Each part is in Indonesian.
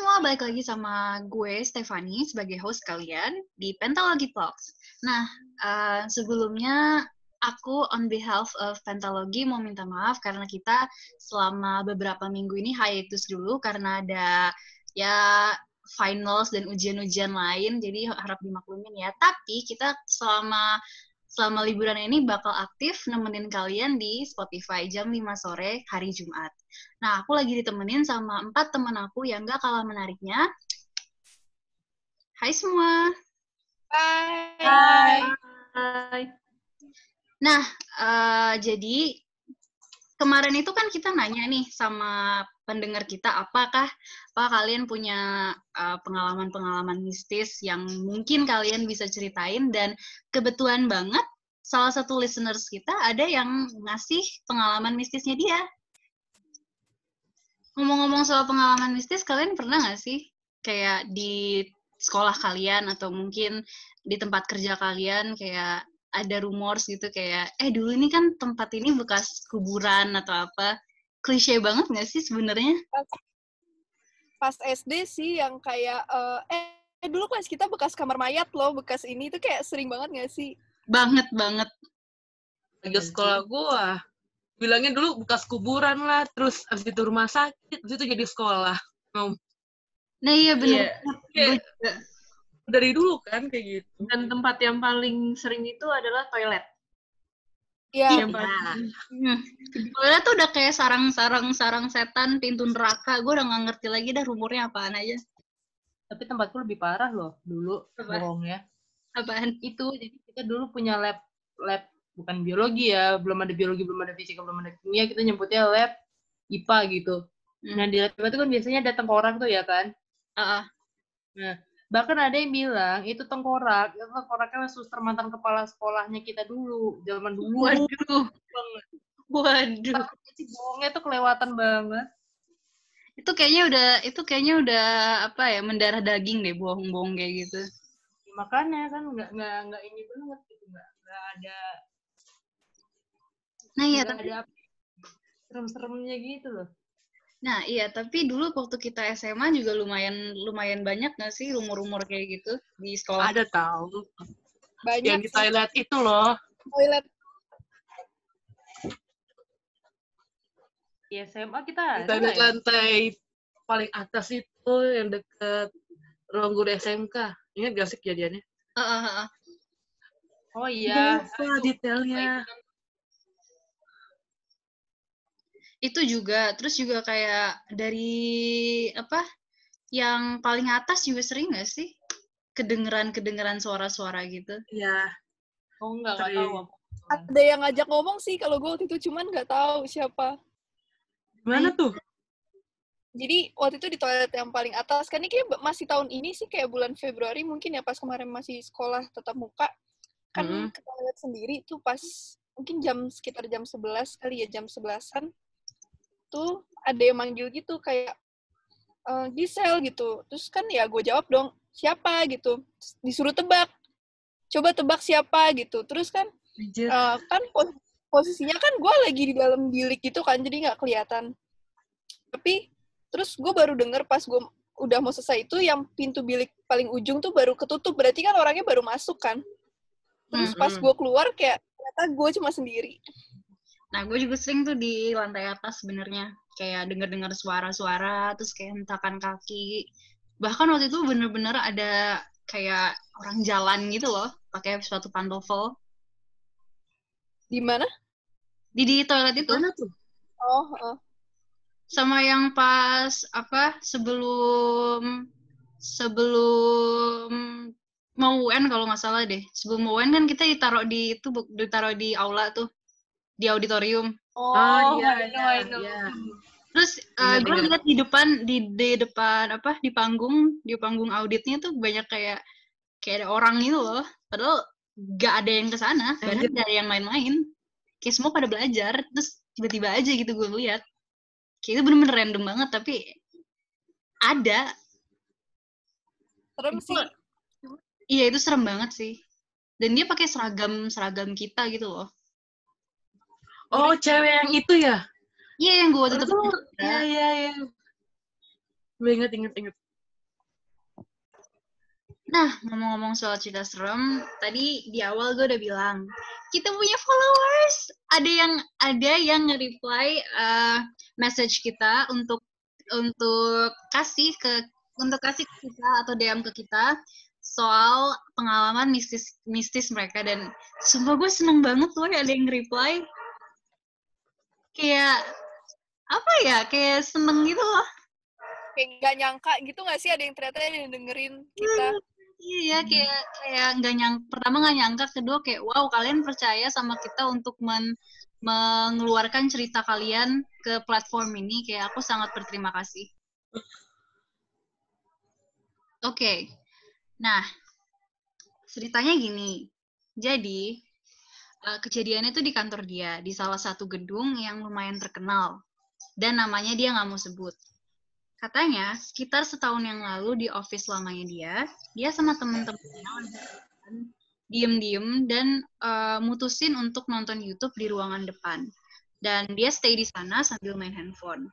semua, balik lagi sama gue Stefani sebagai host kalian di Pentalogy Talks. Nah, uh, sebelumnya aku on behalf of Pentalogy mau minta maaf karena kita selama beberapa minggu ini hiatus dulu karena ada ya finals dan ujian-ujian lain, jadi harap dimaklumin ya. Tapi kita selama selama liburan ini bakal aktif nemenin kalian di Spotify jam 5 sore hari Jumat. Nah, aku lagi ditemenin sama empat teman aku yang gak kalah menariknya. Hai semua. Hai. Hai. Hai. Nah, uh, jadi kemarin itu kan kita nanya nih sama pendengar kita, apakah apa kalian punya eh, pengalaman-pengalaman mistis yang mungkin kalian bisa ceritain dan kebetulan banget salah satu listeners kita ada yang ngasih pengalaman mistisnya dia. Ngomong-ngomong soal pengalaman mistis, kalian pernah nggak sih kayak di sekolah kalian atau mungkin di tempat kerja kalian kayak ada rumors gitu kayak eh dulu ini kan tempat ini bekas kuburan atau apa klise banget nggak sih sebenarnya pas SD sih yang kayak uh, eh dulu kelas kita bekas kamar mayat loh bekas ini itu kayak sering banget nggak sih banget banget lagi sekolah gua bilangnya dulu bekas kuburan lah, terus abis itu rumah sakit, abis itu jadi sekolah. Oh. Nah iya benar. Yeah. Yeah. Dari dulu kan kayak gitu. Dan tempat yang paling sering itu adalah toilet. Iya. Yeah. Yeah. Toilet tuh udah kayak sarang-sarang sarang setan, pintu neraka. Gue udah gak ngerti lagi dah rumornya apaan aja. Tapi tempatku lebih parah loh dulu Apa? bohongnya. Apaan? Itu jadi kita dulu punya lab lab bukan biologi ya belum ada biologi belum ada fisika belum ada kimia kita nyebutnya lab IPA gitu hmm. nah di lab itu kan biasanya ada tengkorak tuh ya kan uh -uh. nah bahkan ada yang bilang itu tengkorak. Itu tengkoraknya suster mantan kepala sekolahnya kita dulu zaman dulu. Waduh. Waduh. Bohongnya tuh kelewatan banget. Itu kayaknya udah itu kayaknya udah apa ya mendarah daging deh bohong-bohong kayak gitu. Ya, makanya kan nggak nggak nggak ini banget gitu nggak nggak ada Nah iya, tapi ada serem-seremnya gitu loh. Nah iya, tapi dulu waktu kita SMA juga lumayan lumayan banyak nggak sih rumor-rumor kayak gitu di sekolah? Ada tahu. Banyak. Yang di toilet itu loh. Toilet. Di SMA kita ada. Di toilet ya? lantai paling atas itu yang deket ruang guru SMK. Ingat gak sih kejadiannya? Uh, uh, uh. Oh iya. Lupa detailnya. itu juga. Terus juga kayak dari apa yang paling atas juga sering gak sih? Kedengeran kedengeran suara-suara gitu. Ya oh nggak tahu ada yang ngajak ngomong sih kalau gue waktu itu cuman nggak tahu siapa. Mana tuh? Jadi waktu itu di toilet yang paling atas kan ini kayak masih tahun ini sih kayak bulan Februari mungkin ya pas kemarin masih sekolah tetap muka. Kan mm -hmm. ke toilet sendiri tuh pas mungkin jam sekitar jam 11 kali ya jam 11-an itu ada yang manggil gitu kayak eh, e, Gisel gitu. Terus kan ya gue jawab dong, siapa gitu. Disuruh tebak. Coba tebak siapa gitu. Terus kan uh, kan pos posisinya kan gue lagi di dalam bilik gitu kan jadi nggak kelihatan. Tapi terus gue baru denger pas gue udah mau selesai itu yang pintu bilik paling ujung tuh baru ketutup berarti kan orangnya baru masuk kan. Terus pas gue keluar kayak ternyata gue cuma sendiri. Nah, gue juga sering tuh di lantai atas sebenarnya kayak denger-dengar suara-suara, terus kayak hentakan kaki. Bahkan waktu itu bener-bener ada kayak orang jalan gitu loh, pakai sepatu pantofel. Di mana? Di di toilet itu. Mana tuh? Oh, oh. Sama yang pas apa sebelum sebelum mau UN kalau nggak salah deh. Sebelum mau UN kan kita ditaruh di itu ditaruh di aula tuh di auditorium. Oh, oh iya, iya, iya. Terus uh, gue lihat di depan di, di depan apa di panggung di panggung auditnya tuh banyak kayak kayak ada orang gitu loh. Padahal gak ada yang ke sana, padahal gak ada yang main-main. Kayak semua pada belajar, terus tiba-tiba aja gitu gue lihat. Kayak itu bener-bener random banget, tapi ada. Serem sih. Iya itu serem banget sih. Dan dia pakai seragam seragam kita gitu loh. Oh, cewek yang itu ya? Iya, yang gue tutup. Iya, iya, iya. Gue inget, inget, inget. Nah, ngomong-ngomong soal cerita serem, tadi di awal gue udah bilang, kita punya followers. Ada yang ada yang nge-reply uh, message kita untuk untuk kasih ke untuk kasih ke kita atau DM ke kita soal pengalaman mistis mistis mereka dan sumpah gue seneng banget loh ada yang reply kayak apa ya kayak seneng gitu loh. Kayak gak nyangka gitu gak sih? Ada yang ternyata yang dengerin kita. Hmm, iya kayak kayak nggak nyang pertama nggak nyangka kedua kayak wow kalian percaya sama kita untuk men mengeluarkan cerita kalian ke platform ini. Kayak aku sangat berterima kasih. Oke. Okay. nah ceritanya gini. Jadi uh, kejadiannya itu di kantor dia di salah satu gedung yang lumayan terkenal. Dan namanya dia nggak mau sebut. Katanya sekitar setahun yang lalu di office lamanya dia dia sama temen-temennya diem-diem dan uh, mutusin untuk nonton YouTube di ruangan depan. Dan dia stay di sana sambil main handphone.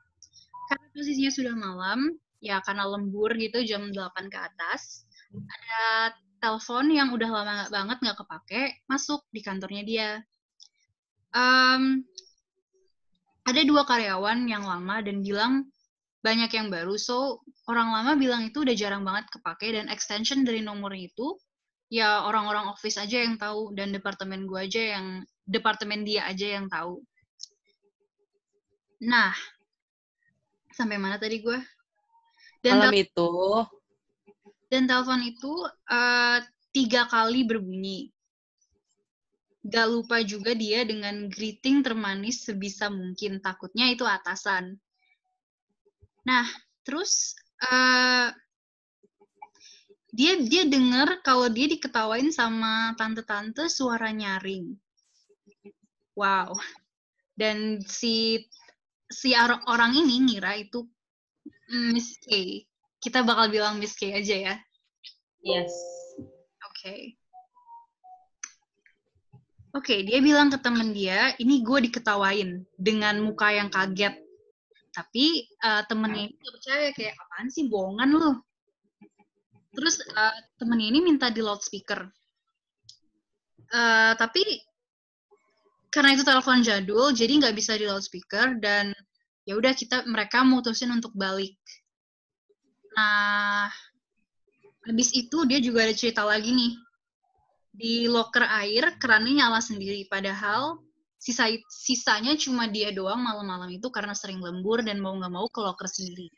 Karena posisinya sudah malam ya karena lembur gitu jam 8 ke atas ada telepon yang udah lama banget nggak kepake masuk di kantornya dia. Um, ada dua karyawan yang lama dan bilang banyak yang baru, so orang lama bilang itu udah jarang banget kepake dan extension dari nomor itu ya orang-orang office aja yang tahu dan departemen gue aja yang departemen dia aja yang tahu. Nah, sampai mana tadi gue? Dan Malam itu dan telepon itu uh, tiga kali berbunyi. Gak lupa juga dia dengan greeting termanis sebisa mungkin. Takutnya itu atasan. Nah, terus uh, dia dia dengar kalau dia diketawain sama tante-tante suara nyaring. Wow. Dan si si orang ini ngira itu Miss K kita bakal bilang Miss K aja ya. Yes. Oke. Okay. Oke, okay, dia bilang ke temen dia, ini gue diketawain dengan muka yang kaget. Tapi uh, temennya ini gak percaya, kayak apaan sih, bohongan lu. Terus uh, temennya ini minta di loudspeaker. Uh, tapi karena itu telepon jadul, jadi nggak bisa di loudspeaker dan ya udah kita mereka mutusin untuk balik Nah, habis itu dia juga ada cerita lagi nih. Di loker air, kerannya nyala sendiri. Padahal sisa sisanya cuma dia doang malam-malam itu karena sering lembur dan mau nggak mau ke loker sendiri.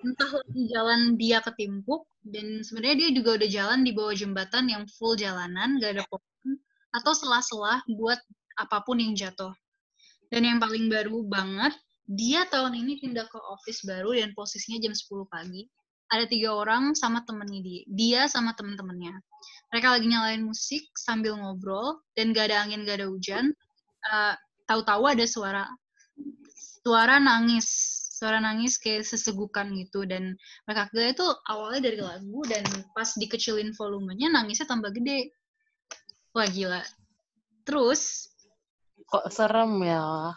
Entah di jalan dia ketimpuk, dan sebenarnya dia juga udah jalan di bawah jembatan yang full jalanan, gak ada pohon, atau selah-selah buat apa pun yang jatuh. Dan yang paling baru banget, dia tahun ini pindah ke office baru dan posisinya jam 10 pagi. Ada tiga orang sama temennya dia. Dia sama temen-temennya. Mereka lagi nyalain musik sambil ngobrol dan gak ada angin, gak ada hujan. Uh, Tahu-tahu ada suara suara nangis, suara nangis kayak sesegukan gitu dan mereka kira itu awalnya dari lagu dan pas dikecilin volumenya nangisnya tambah gede. Wah gila. Terus kok serem ya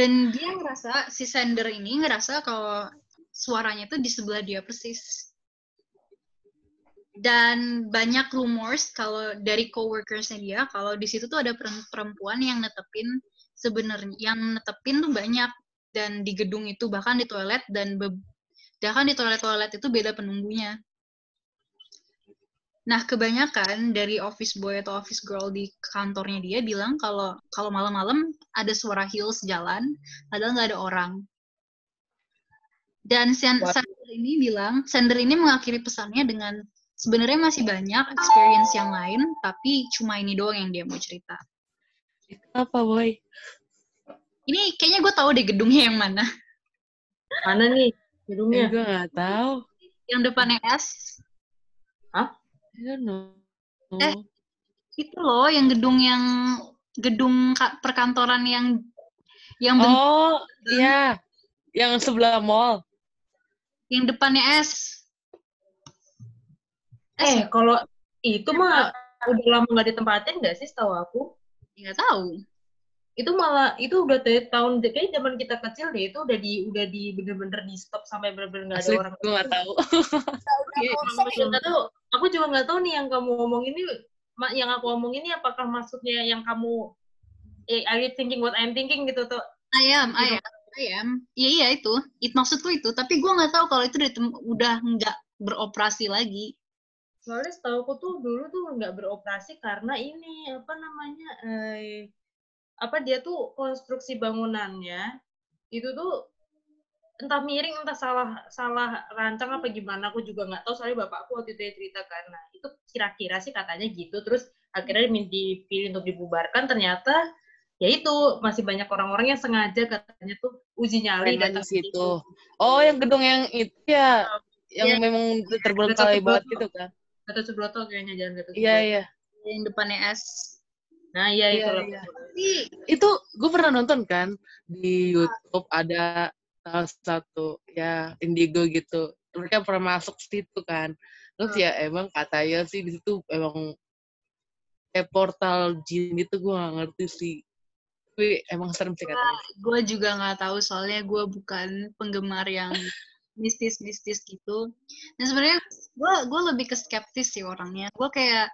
dan dia ngerasa si sender ini ngerasa kalau suaranya itu di sebelah dia persis. Dan banyak rumors kalau dari coworkersnya dia kalau di situ tuh ada perempuan yang netepin sebenarnya yang netepin tuh banyak. Dan di gedung itu bahkan di toilet dan bahkan di toilet-toilet itu beda penunggunya Nah, kebanyakan dari office boy atau office girl di kantornya dia bilang kalau kalau malam-malam ada suara heels jalan, padahal nggak ada orang. Dan Sender ini bilang, Sender ini mengakhiri pesannya dengan sebenarnya masih banyak experience yang lain, tapi cuma ini doang yang dia mau cerita. Apa, boy? Ini kayaknya gue tahu deh gedungnya yang mana. Mana nih gedungnya? Eh, gue nggak tahu. Yang depannya S. Hah? Eh, itu loh yang gedung yang gedung perkantoran yang yang Oh, iya. Yang sebelah mall. Yang depannya S. Eh, kalau itu mah udah lama nggak ditempatin nggak sih setahu aku? Nggak tahu. Itu malah itu udah dari tahun kayak zaman kita kecil deh itu udah di udah di bener-bener di stop sampai bener-bener nggak ada orang gue gak tahu. Iya, aku juga nggak tahu aku juga nggak tahu nih yang kamu ngomong ini yang aku ngomong ini apakah maksudnya yang kamu eh, are you thinking what I'm thinking gitu tuh I am, I am, I am. Iya iya itu, it maksudku itu. Tapi gue nggak tahu kalau itu udah nggak beroperasi lagi. soalnya setahu tuh dulu tuh nggak beroperasi karena ini apa namanya eh, apa dia tuh konstruksi bangunannya itu tuh entah miring entah salah salah rancang apa gimana aku juga nggak tahu soalnya bapakku waktu itu dia cerita karena itu kira-kira sih katanya gitu terus akhirnya dipilih untuk dibubarkan ternyata ya itu masih banyak orang-orang yang sengaja katanya tuh uji nyali datang di situ. Oh, yang gedung yang itu ya, yang Iya. memang Gatot banget gitu kan. Gatot Subroto kayaknya jalan Gatot Iya, Subroto. iya. Yang depannya S. nah iya itu Iya, loh iya. Itu gue pernah nonton kan di YouTube ada salah satu ya Indigo gitu. Mereka pernah masuk situ kan. Terus ya emang katanya sih di situ emang kayak portal jin gitu gue gak ngerti sih. Tapi emang serem sih katanya. gue juga nggak tahu soalnya gue bukan penggemar yang mistis-mistis gitu. Dan sebenarnya gue gue lebih ke skeptis sih orangnya. Gue kayak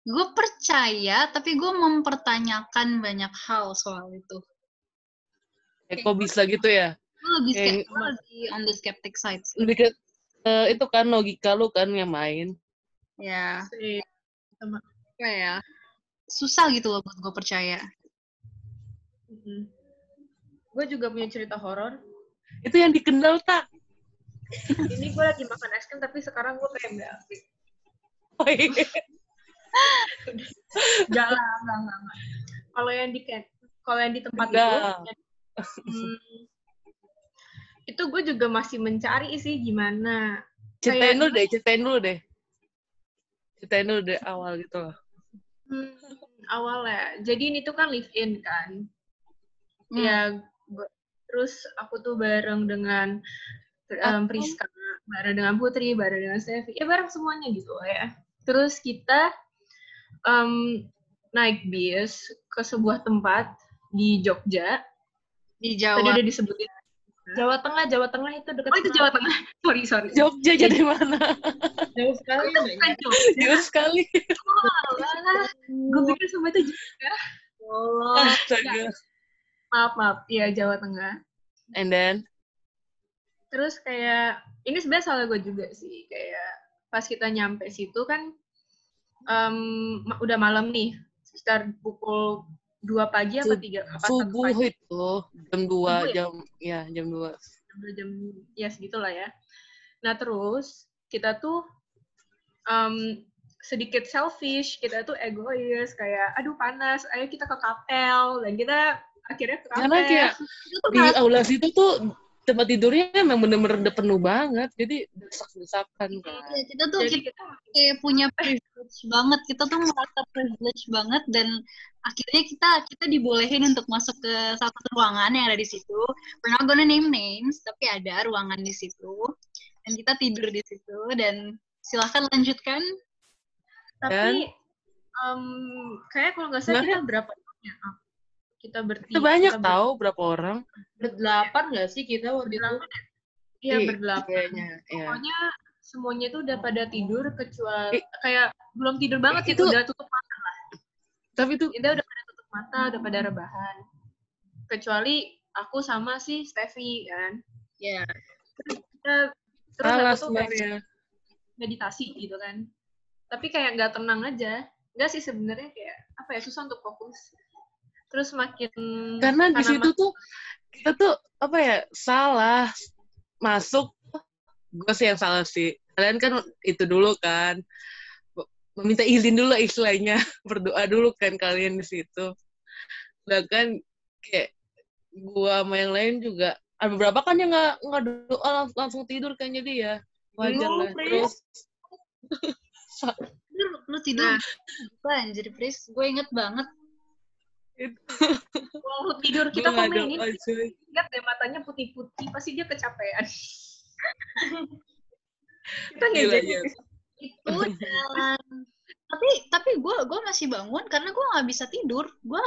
gue percaya tapi gue mempertanyakan banyak hal soal itu. Eh, kok bisa gitu ya? Gue lebih Kayak lebih on the skeptic side. sih. Lebih ke eh, itu kan logika lu kan yang main. Ya, Iya. apa ya? Susah gitu loh buat gue percaya. gue juga punya cerita horor Itu yang dikenal tak? ini gue lagi makan es krim tapi sekarang gue pengen Oh, iya. Enggak lah, enggak, enggak, enggak. Kalau yang di kalau yang di tempat Enggak. itu, hmm, itu gue juga masih mencari sih gimana. Ceritain dulu deh, ceritain dulu deh. Ceritain dulu deh awal gitu loh. Hmm, awalnya, jadi ini tuh kan live in kan. Hmm. Ya, terus aku tuh bareng dengan um, Priska, bareng dengan Putri, bareng dengan Sevi, ya bareng semuanya gitu ya. Terus kita um, naik bis ke sebuah tempat di Jogja. Di Tadi Jawa. udah disebutin. Jawa Tengah, Jawa Tengah itu dekat. Oh itu Jawa Tengah. sorry sorry. Jogja jadi mana? Jauh sekali. Itu bukan Jogja. Jauh sekali. Gue pikir semua itu Jawa. Oh, Astaga. Maaf maaf, iya Jawa Tengah. And then, Terus kayak ini sebenarnya salah gue juga sih kayak pas kita nyampe situ kan ma- udah malam nih sekitar pukul dua pagi apa Sub- tiga apa subuh pagi itu jam 2, Subuh ya? jam ya jam 2. jam jam ya segitulah ya. Nah terus kita tuh em, sedikit selfish, kita tuh egois kayak aduh panas, ayo kita ke kapel dan kita akhirnya ke kapel. Karena kayak di aula situ tuh tempat tidurnya emang bener-bener udah penuh banget. Jadi desak-desakan kan. Ya, kita tuh Jadi kita kayak punya privilege banget. Kita tuh merasa privilege banget dan akhirnya kita kita dibolehin untuk masuk ke satu ruangan yang ada di situ. We're not gonna name names, tapi ada ruangan di situ. Dan kita tidur di situ dan silahkan lanjutkan. tapi em, kayak kalau nggak salah kita berapa ya? Kita bertiga. Itu banyak kita ber- tahu berapa orang. Berdelapan nggak sih kita waktu itu? Iya berdelapan. Kayaknya, ya. Pokoknya semuanya tuh udah pada tidur kecuali Eh, kayak belum tidur banget sih itu- udah tutup mata Tapi itu kita udah pada tutup mata udah pada rebahan kecuali aku sama si Steffi kan Ya. kita terus salah aku tuh kayak meditasi gitu kan tapi kayak nggak tenang aja nggak sih sebenarnya kayak apa ya susah untuk fokus terus makin Karena di situ tuh kita tuh apa ya salah masuk. Gue sih yang salah sih. Kalian kan itu dulu kan meminta izin dulu lah istilahnya berdoa dulu kan kalian di situ. Bahkan kayak gua sama yang lain juga ada beberapa kan yang nggak nggak doa langsung, langsung tidur kan jadi ya wajar lah. Terus Lu, lu tidur Nah. anjir, Pris? Gue inget banget. Waktu tidur kita nggak komenin lihat deh matanya putih-putih pasti dia kecapean kita Gila, ngejek iya. Itu jalan. tapi tapi gue gue masih bangun karena gue nggak bisa tidur. Gue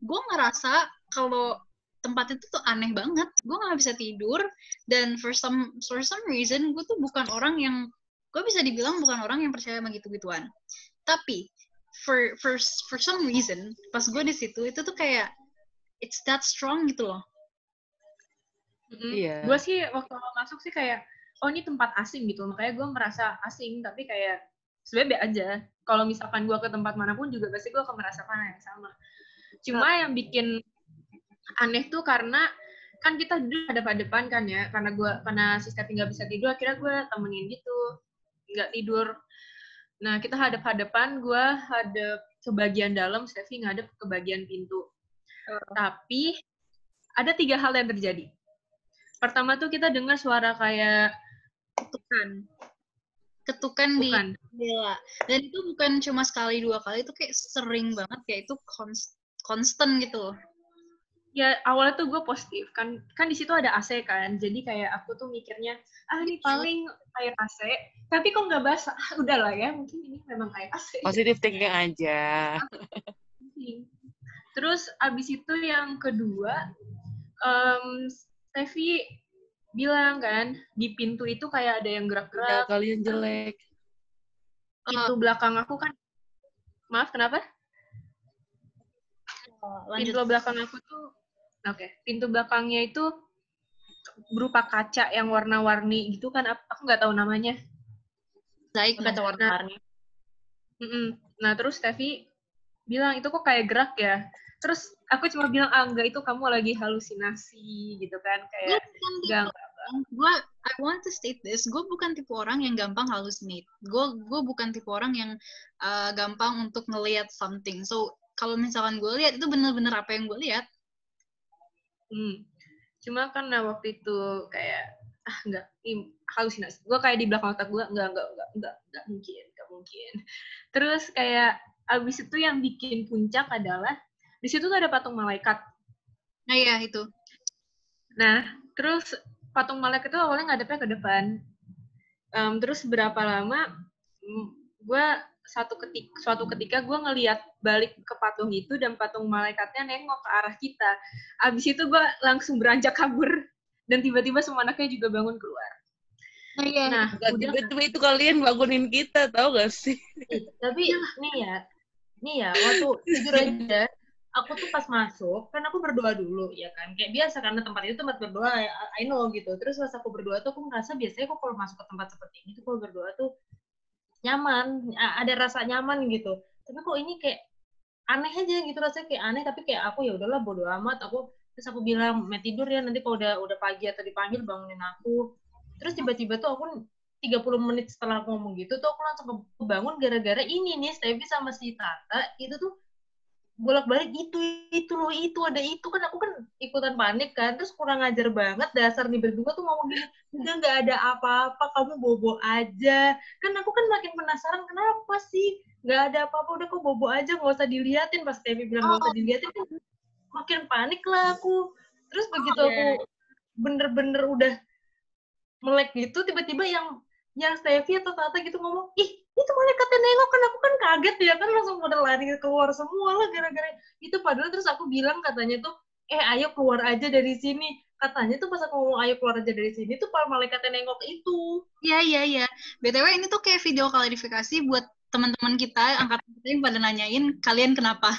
gue ngerasa kalau tempat itu tuh aneh banget gue nggak bisa tidur dan for some for some reason gue tuh bukan orang yang gue bisa dibilang bukan orang yang percaya sama gitu-gituan tapi for for for some reason pas gue di situ itu tuh kayak it's that strong gitu loh Iya. Gue sih waktu masuk sih kayak, oh ini tempat asing gitu. Makanya gue merasa asing, tapi kayak sebenarnya be aja. Kalau misalkan gue ke tempat mana pun juga pasti gue akan merasakan hal yang sama. Cuma yang bikin aneh tuh karena kan kita duduk ada pada depan kan ya, karena gue karena si Steffi nggak bisa tidur, akhirnya gue temenin gitu, nggak tidur. Nah kita hadap-hadapan, gue hadap ke bagian dalam, Steffi ngadep ke bagian pintu. Tapi ada tiga hal yang terjadi. Pertama tuh kita dengar suara kayak ketukan. Ketukan di bukan jendela. Dan itu bukan cuma sekali dua kali itu kayak sering banget kayak itu konst constant gitu ya awalnya tuh gue positif. Kan kan di situ ada AC kan. Jadi kayak aku tuh mikirnya ah ini paling air AC tapi kok nggak basah? Ah, udahlah ya mungkin ini memang air AC Positif thinking aja. terus abis itu yang kedua Steffi bilang kan di pintu itu kayak ada yang Ya, gerak-gerak kalian jelek. pintu belakang aku kan maaf kenapa? Oh, pintu lanjut. belakang aku tuh oke pintu belakangnya itu berupa kaca yang warna-warni gitu kan? Aku nggak tahu namanya. Baik Kaca warna-warni. Mm-mm. nah terus Steffi bilang itu kok kayak gerak ya? Terus aku cuma bilang ah enggak itu kamu lagi halusinasi gitu kan kayak enggak gue I want to state this gue bukan tipe orang yang gampang hallucinate gue gue bukan tipe orang yang uh, gampang untuk ngelihat something. So kalau misalkan gue lihat itu bener-bener apa yang gue lihat Hmm. Cuma karena waktu itu kayak ah enggak ini halusinasi. Gue kayak di belakang otak gue enggak enggak enggak enggak enggak mungkin enggak mungkin. Terus kayak abis itu yang bikin puncak adalah di situ tuh ada patung malaikat. nah iya itu Nah terus patung malaikat itu awalnya ngadepnya ke depan. Em, terus berapa lama gue satu ketik suatu ketika gue ngeliat balik ke patung itu dan patung malaikatnya nengok ke arah kita. Abis itu gue langsung beranjak kabur dan tiba-tiba semua anaknya juga bangun keluar. nah iya Nah, tiba-tiba itu kalian bangunin kita, tau gak sih? Tapi nih ya, nih ya, waktu jujur aja, aku tuh pas masuk, kan aku berdoa dulu, ya kan. Kayak biasa, karena tempat itu tempat berdoa, I I know gitu. Terus pas aku berdoa tuh, aku ngerasa biasanya kok kalau masuk ke tempat seperti ini tuh, kalau berdoa tuh nyaman, ada rasa nyaman gitu. Tapi kok ini kayak aneh aja gitu rasanya kayak aneh tapi kayak aku ya udahlah bodo amat aku terus aku bilang mau tidur ya nanti kalau udah udah pagi atau dipanggil bangunin aku terus tiba-tiba tuh aku 30 menit setelah aku ngomong gitu tuh aku langsung ke- kebangun gara-gara ini nih Stevie sama si Tata itu tuh bolak-balik itu itu loh itu ada itu. Kan aku kan ikutan panik kan terus kurang ajar banget. Dasar nih berdua tuh ngomong gini udah nggak ada apa-apa kamu bobo aja. Kan aku kan makin penasaran kenapa sih? Nggak ada apa-apa udah kok bobo aja nggak usah diliatin pas Stevie bilang nggak usah diliatin kan makin panik lah aku. Terus begitu Oh, aku bener-bener udah melek gitu tiba-tiba yang yang Stevie atau Tata gitu ngomong ih itu malaikatnya nengok kan aku kan kaget ya kan langsung pada lari keluar semua lah gara-gara itu. Padahal terus aku bilang katanya tuh eh ayo keluar aja dari sini. Katanya tuh pas aku ngomong ayo keluar aja dari sini tuh para malaikatnya nengok itu. Iya iya iya. Btw ini tuh kayak video klarifikasi buat teman-teman kita angkatan kita yang pada nanyain kalian kenapa?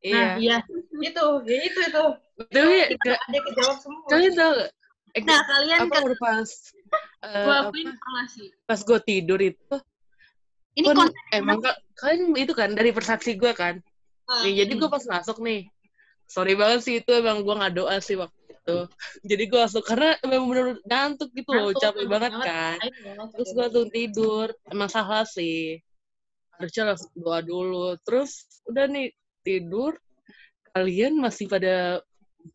Nah Iya. iya itu ya itu itu. Kita ada kejawab semua. kalian tau nah kalian apa kan pas eh, pas gue tidur itu ini kan konten emang ka- kalian itu kan dari persaksi gue kan. Ah, nih jadi gue pas masuk nih sorry banget sih itu emang gue nggak doa sih waktu itu. Jadi gue masuk karena emang bener ngantuk gitu loh capek banget kan. terus gue langsung tidur emang salah sih. Harusnya langsung doa dulu. Terus udah nih tidur kalian masih pada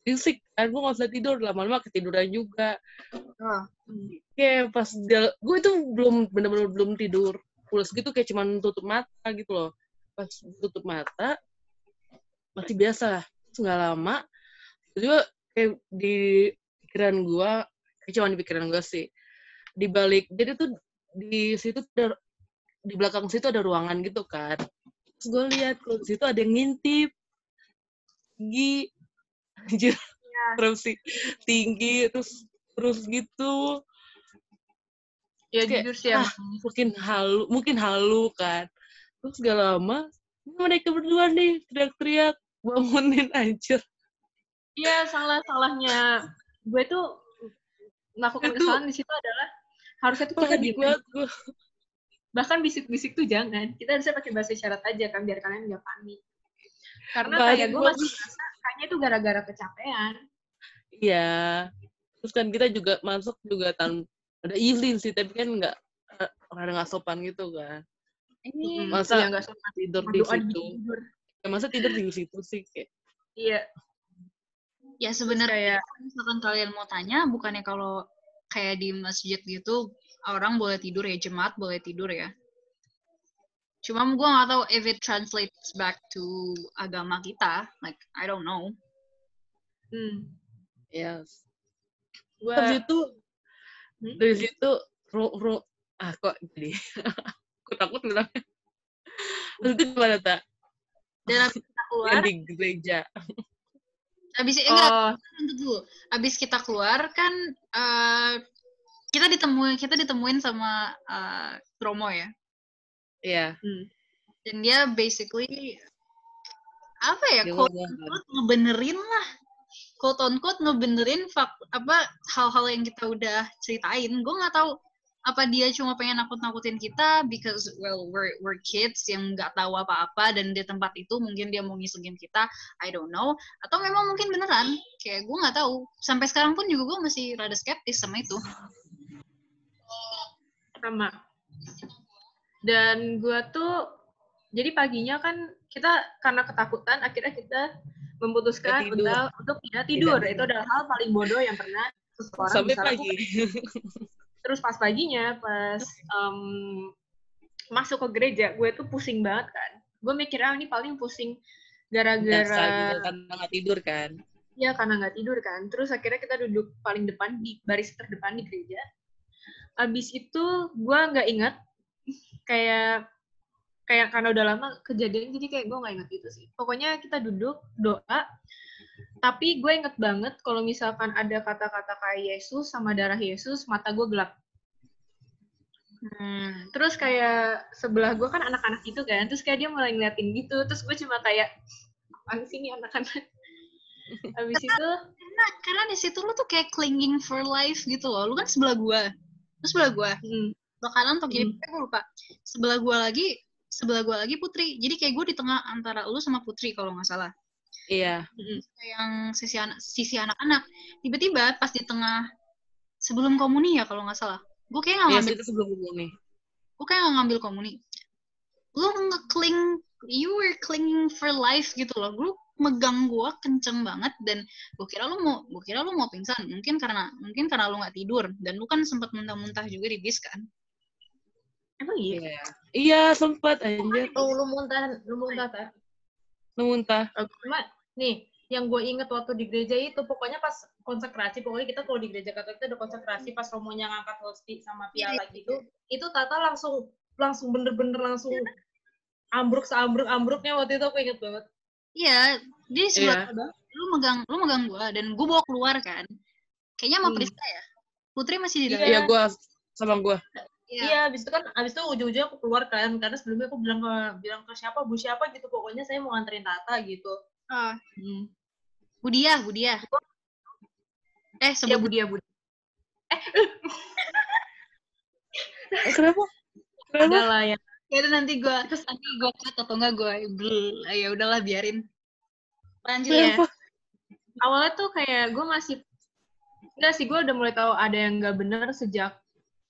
fisik kan gue nggak usah tidur lama-lama ketiduran juga. Oh. kayak pas gue itu belum bener-bener belum tidur pulas gitu kayak cuman tutup mata gitu loh. Pas tutup mata masih biasa Terus nggak lama juga kayak di pikiran gue kayak cuman di pikiran gue sih. Di balik jadi tuh di situ ada di belakang situ ada ruangan gitu kan. Terus gue lihat kalau di situ ada yang ngintip. Tinggi. Anjir. Iya. erupsi tinggi terus terus gitu Ya Kayak, jujur sih ah, mungkin halu mungkin halu kan. Terus gak lama mereka berdua nih teriak-teriak bangunin anjir. Iya, salah-salahnya. Gue tuh melakukan Itu- kesalahan di situ adalah harusnya tuh kita diem gue bahkan bisik-bisik tuh jangan. Kita harusnya pakai bahasa isyarat aja kan biar kalian nggak panik. Karena Panik kayak gue masih merasa kayaknya itu gara-gara kecapean. Iya. Terus kan kita juga masuk juga tanpa ada izin sih tapi kan nggak eh, ada nggak sopan gitu kan. Ini Masa ya nggak sopan. tidur di situ. tidur. Ya, masa tidur di situ sih kayak. Iya. Ya terus sebenarnya kayak kalau misalkan kalian mau tanya, bukannya kalau kayak di masjid gitu orang boleh tidur ya jemaat boleh tidur ya. Cuma gue nggak tahu if it translates back to agama kita, like I don't know. hmm, ya gue dari situ Hmm? dari situ ro, ro, ah kok jadi aku takut bilangnya terus itu gimana tak Dan abis kita keluar, yang di gereja abis enggak oh untuk dulu. Abis kita keluar kan eh, kita ditemuin kita ditemuin sama eh, Romo ya. iya hmm. Dan dia basically apa ya? dia unquote ngebenerin lah. Quote unquote ngebenerin fak, apa hal-hal yang kita udah ceritain. Gue nggak tahu apa dia cuma pengen nakut-nakutin kita because well we're we're kids yang nggak tahu apa-apa dan di tempat itu mungkin dia mau ngisengin kita I don't know. Atau memang mungkin beneran kayak gue nggak tahu. Sampai sekarang pun juga gue masih rada skeptis sama itu. Sama. Dan gue tuh jadi paginya kan kita karena ketakutan akhirnya kita memutuskan tidur. untuk untuk tidak tidur. Tidak itu adalah hal paling bodoh yang pernah seseorang sampai bisa pagi. lakukan. terus pas paginya pas em, masuk ke gereja gue tuh pusing banget kan. Gue mikir ah ini paling pusing gara-gara gitu karena nggak tidur kan? Ya karena nggak tidur kan. Terus akhirnya kita duduk paling depan di baris terdepan di gereja. Abis itu gue nggak ingat kayak kayak karena udah lama kejadian jadi kayak gue nggak inget itu sih. Pokoknya kita duduk doa tapi gue inget banget kalau misalkan ada kata-kata kayak Yesus sama darah Yesus mata gue gelap. Hmm. terus kayak sebelah gue kan anak-anak gitu kan terus kayak dia mulai ngeliatin gitu terus gue cuma kayak apaan sih nih anak-anak? Habis itu karena karena di situ lu tuh kayak clinging for life gitu loh lu kan sebelah gua lu sebelah gua. Hmm, kanan atau kiri Hmm. gue lupa. Sebelah gua lagi sebelah gua lagi Putri. Jadi kayak gue di tengah antara lu sama Putri kalau nggak salah. Iya. Yang sisi anak sisi anak-anak. Tiba-tiba pas di tengah sebelum komuni ya kalau nggak salah. Gue kayak nggak iya ngambil itu sebelum ini gue kayak nggak ngambil komuni. Lu ngekling you were clinging for life gitu loh. Lu megang gua kenceng banget dan gue kira lu mau gue kira lu mau pingsan. Mungkin karena mungkin karena lu nggak tidur. Dan lu kan sempat muntah-muntah juga di bis kan emang iya? Iya. Iya sempat anjir. Oh, lu muntah, lu muntah, tak? lu muntah. Cuma, nih, yang gue inget waktu di gereja itu, pokoknya pas konsekrasi, pokoknya kita kalau di gereja katolik itu ada konsekrasi, pas romonya ngangkat hosti sama piala gitu, itu Tata langsung, langsung bener-bener langsung ambruk seambruk ambruknya waktu itu aku inget banget. iya dia sebelah Iya. lu megang lu megang gua dan gue bawa keluar kan. Kayaknya sama Hmm. Priska ya? Putri masih di dalam. iya gua sama gua Iya. Iya, abis itu kan, abis itu ujung-ujungnya aku keluar kan, karena sebelumnya aku bilang ke, bilang ke siapa, bu siapa gitu, pokoknya saya mau nganterin Tata gitu. Ah, Hmm. Budia Budia eh ya sebut Budi ya Budi Eh, kenapa? Kenapa? Adalah ya. Ya udah nanti gue terus nanti gue cut atau enggak gue ya udahlah biarin. Lanjut ya. Awalnya tuh kayak gue masih enggak sih gue udah mulai tahu ada yang nggak bener sejak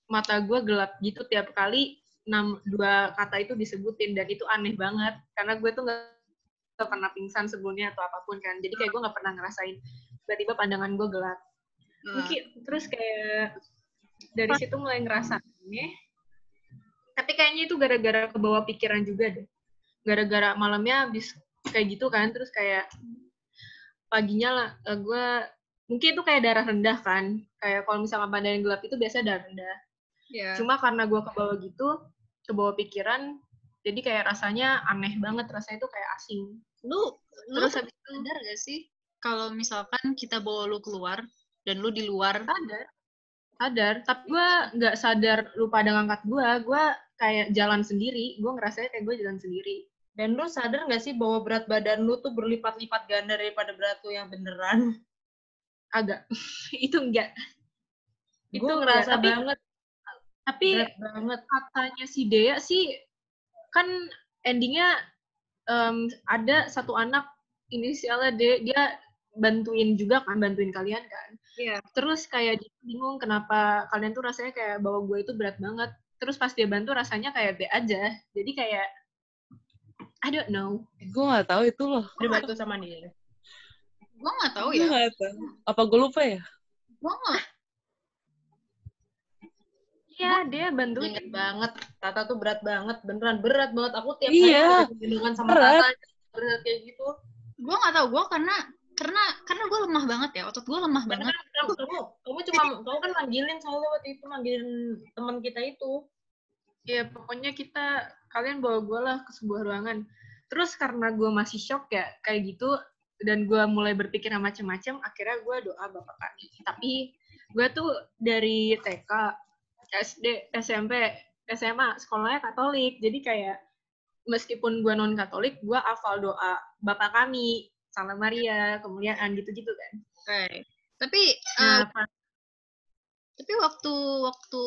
mata gue gelap gitu tiap kali enam dua kata itu disebutin dan itu aneh banget. Karena gue tuh nggak pernah pingsan sebelumnya atau apa pun kan. Jadi kayak gue nggak pernah ngerasain tiba-tiba pandangan gue gelap. Nah, mungkin terus kayak dari situ mulai ngerasa aneh tapi kayaknya itu gara-gara ke bawah pikiran juga deh. Gara-gara malamnya habis kayak gitu kan terus kayak paginya lah gue mungkin itu kayak darah rendah kan. Kayak kalau misalnya pandangan gelap itu biasa darah rendah ya. cuma karena gue ke bawah gitu ke bawah pikiran jadi kayak rasanya aneh banget rasanya itu kayak asing Lu lu Terus habis itu sadar gak sih kalau misalkan kita bawa lu keluar dan lu di luar sadar. Sadar, tapi gue nggak sadar lu pada ngangkat gue. Gue kayak jalan sendiri. Gue ngerasanya kayak gue jalan sendiri. Dan lu sadar nggak sih bahwa berat badan lu tuh berlipat-lipat ganda daripada berat lu yang beneran? Agak. itu enggak. Itu enggak. ngerasa Tapi, banget, tapi berat banget. katanya si Dea sih kan endingnya em, ada satu anak inisialnya D dia bantuin juga kan bantuin kalian kan Iya. terus kayak dia bingung kenapa kalian tuh rasanya kayak bawa gue itu berat banget terus pas dia bantu rasanya kayak B aja jadi kayak I don't know Gue gak tahu itu loh. Dia bantu sama dia. gua nggak tahu Gue ya gak tahu. Apa gue lupa ya? gua nggak Iya dia bantuin Ingat banget, Tata tuh berat banget, beneran berat banget. Aku tiap Iya, hari gendongan sama berat. Tata, berat kayak gitu. gua nggak tahu gua karena karena karena gua lemah banget ya otot gua lemah Karena banget kamu, kamu, kamu cuma, kamu kan manggilin soalnya waktu itu manggilin teman kita itu. ya pokoknya kita kalian bawa gue lah ke sebuah ruangan terus karena gue masih shock ya kayak gitu dan gue mulai berpikir macam-macam akhirnya gue doa bapak kami tapi gue tuh dari TK SD SMP SMA sekolahnya Katolik jadi kayak meskipun gue non Katolik gue hafal doa bapak kami Salam Maria kemuliaan gitu-gitu kan Oke. tapi nah eh, pas tapi waktu waktu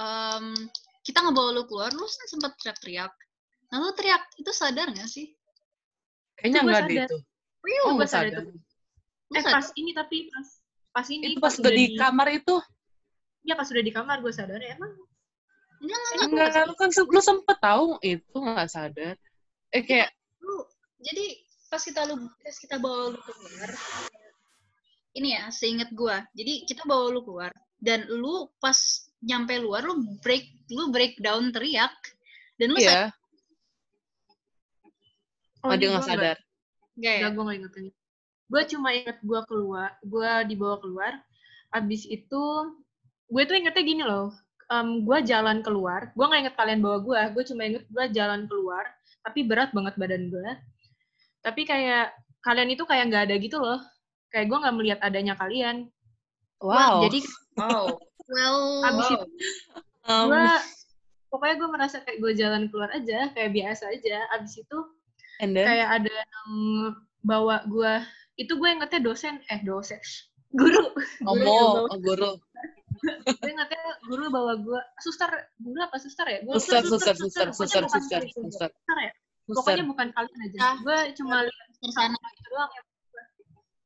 em, kita ngebawa lu keluar lu sempat teriak-teriak nah lu teriak itu sadar nggak sih Kayaknya enggak deh itu. Oh, gue nggak sadar sadar. itu eh sadar? pas ini tapi pas pas ini Itu pas udah di kamar itu. Ya pas udah di kamar gue sadar ya emang enggak enggak enggak Enggak, lu kan se- lu sempet tahu itu nggak sadar. Eh kayak lu jadi pas kita lu pas kita bawa lu keluar ini ya seingat gua jadi kita bawa lu keluar dan lu pas nyampe luar lu break lu breakdown teriak dan lu sadar iya, oh, dia nggak sadar. nggak ya gue gak inget inget. Gue cuma inget gue keluar, gue dibawa keluar. Abis itu, gue tuh ingetnya gini loh. em, gue jalan keluar, gue gak inget kalian bawa gue, gue cuma inget gue jalan keluar, tapi berat banget badan gue. Tapi kayak, kalian itu kayak gak ada gitu loh. Kayak gue gak melihat adanya kalian. Gua- Wow. Jadi, Wow. well abis Wow. itu Um, gue, pokoknya gue merasa kayak gue jalan keluar aja, kayak biasa aja. Abis itu, and then kayak ada yang bawa gua itu gue ingetnya dosen eh dosen guru guru ngomong bawa, oh, guru. Gue ingetnya guru bawa gua suster guru apa suster ya? Gua Suster, suster, suster, pokoknya suster, bukan suster, suster, suster. suster. Ya pokoknya bukan kalian aja. Ah. gue cuma lihat tersana itu doang ya.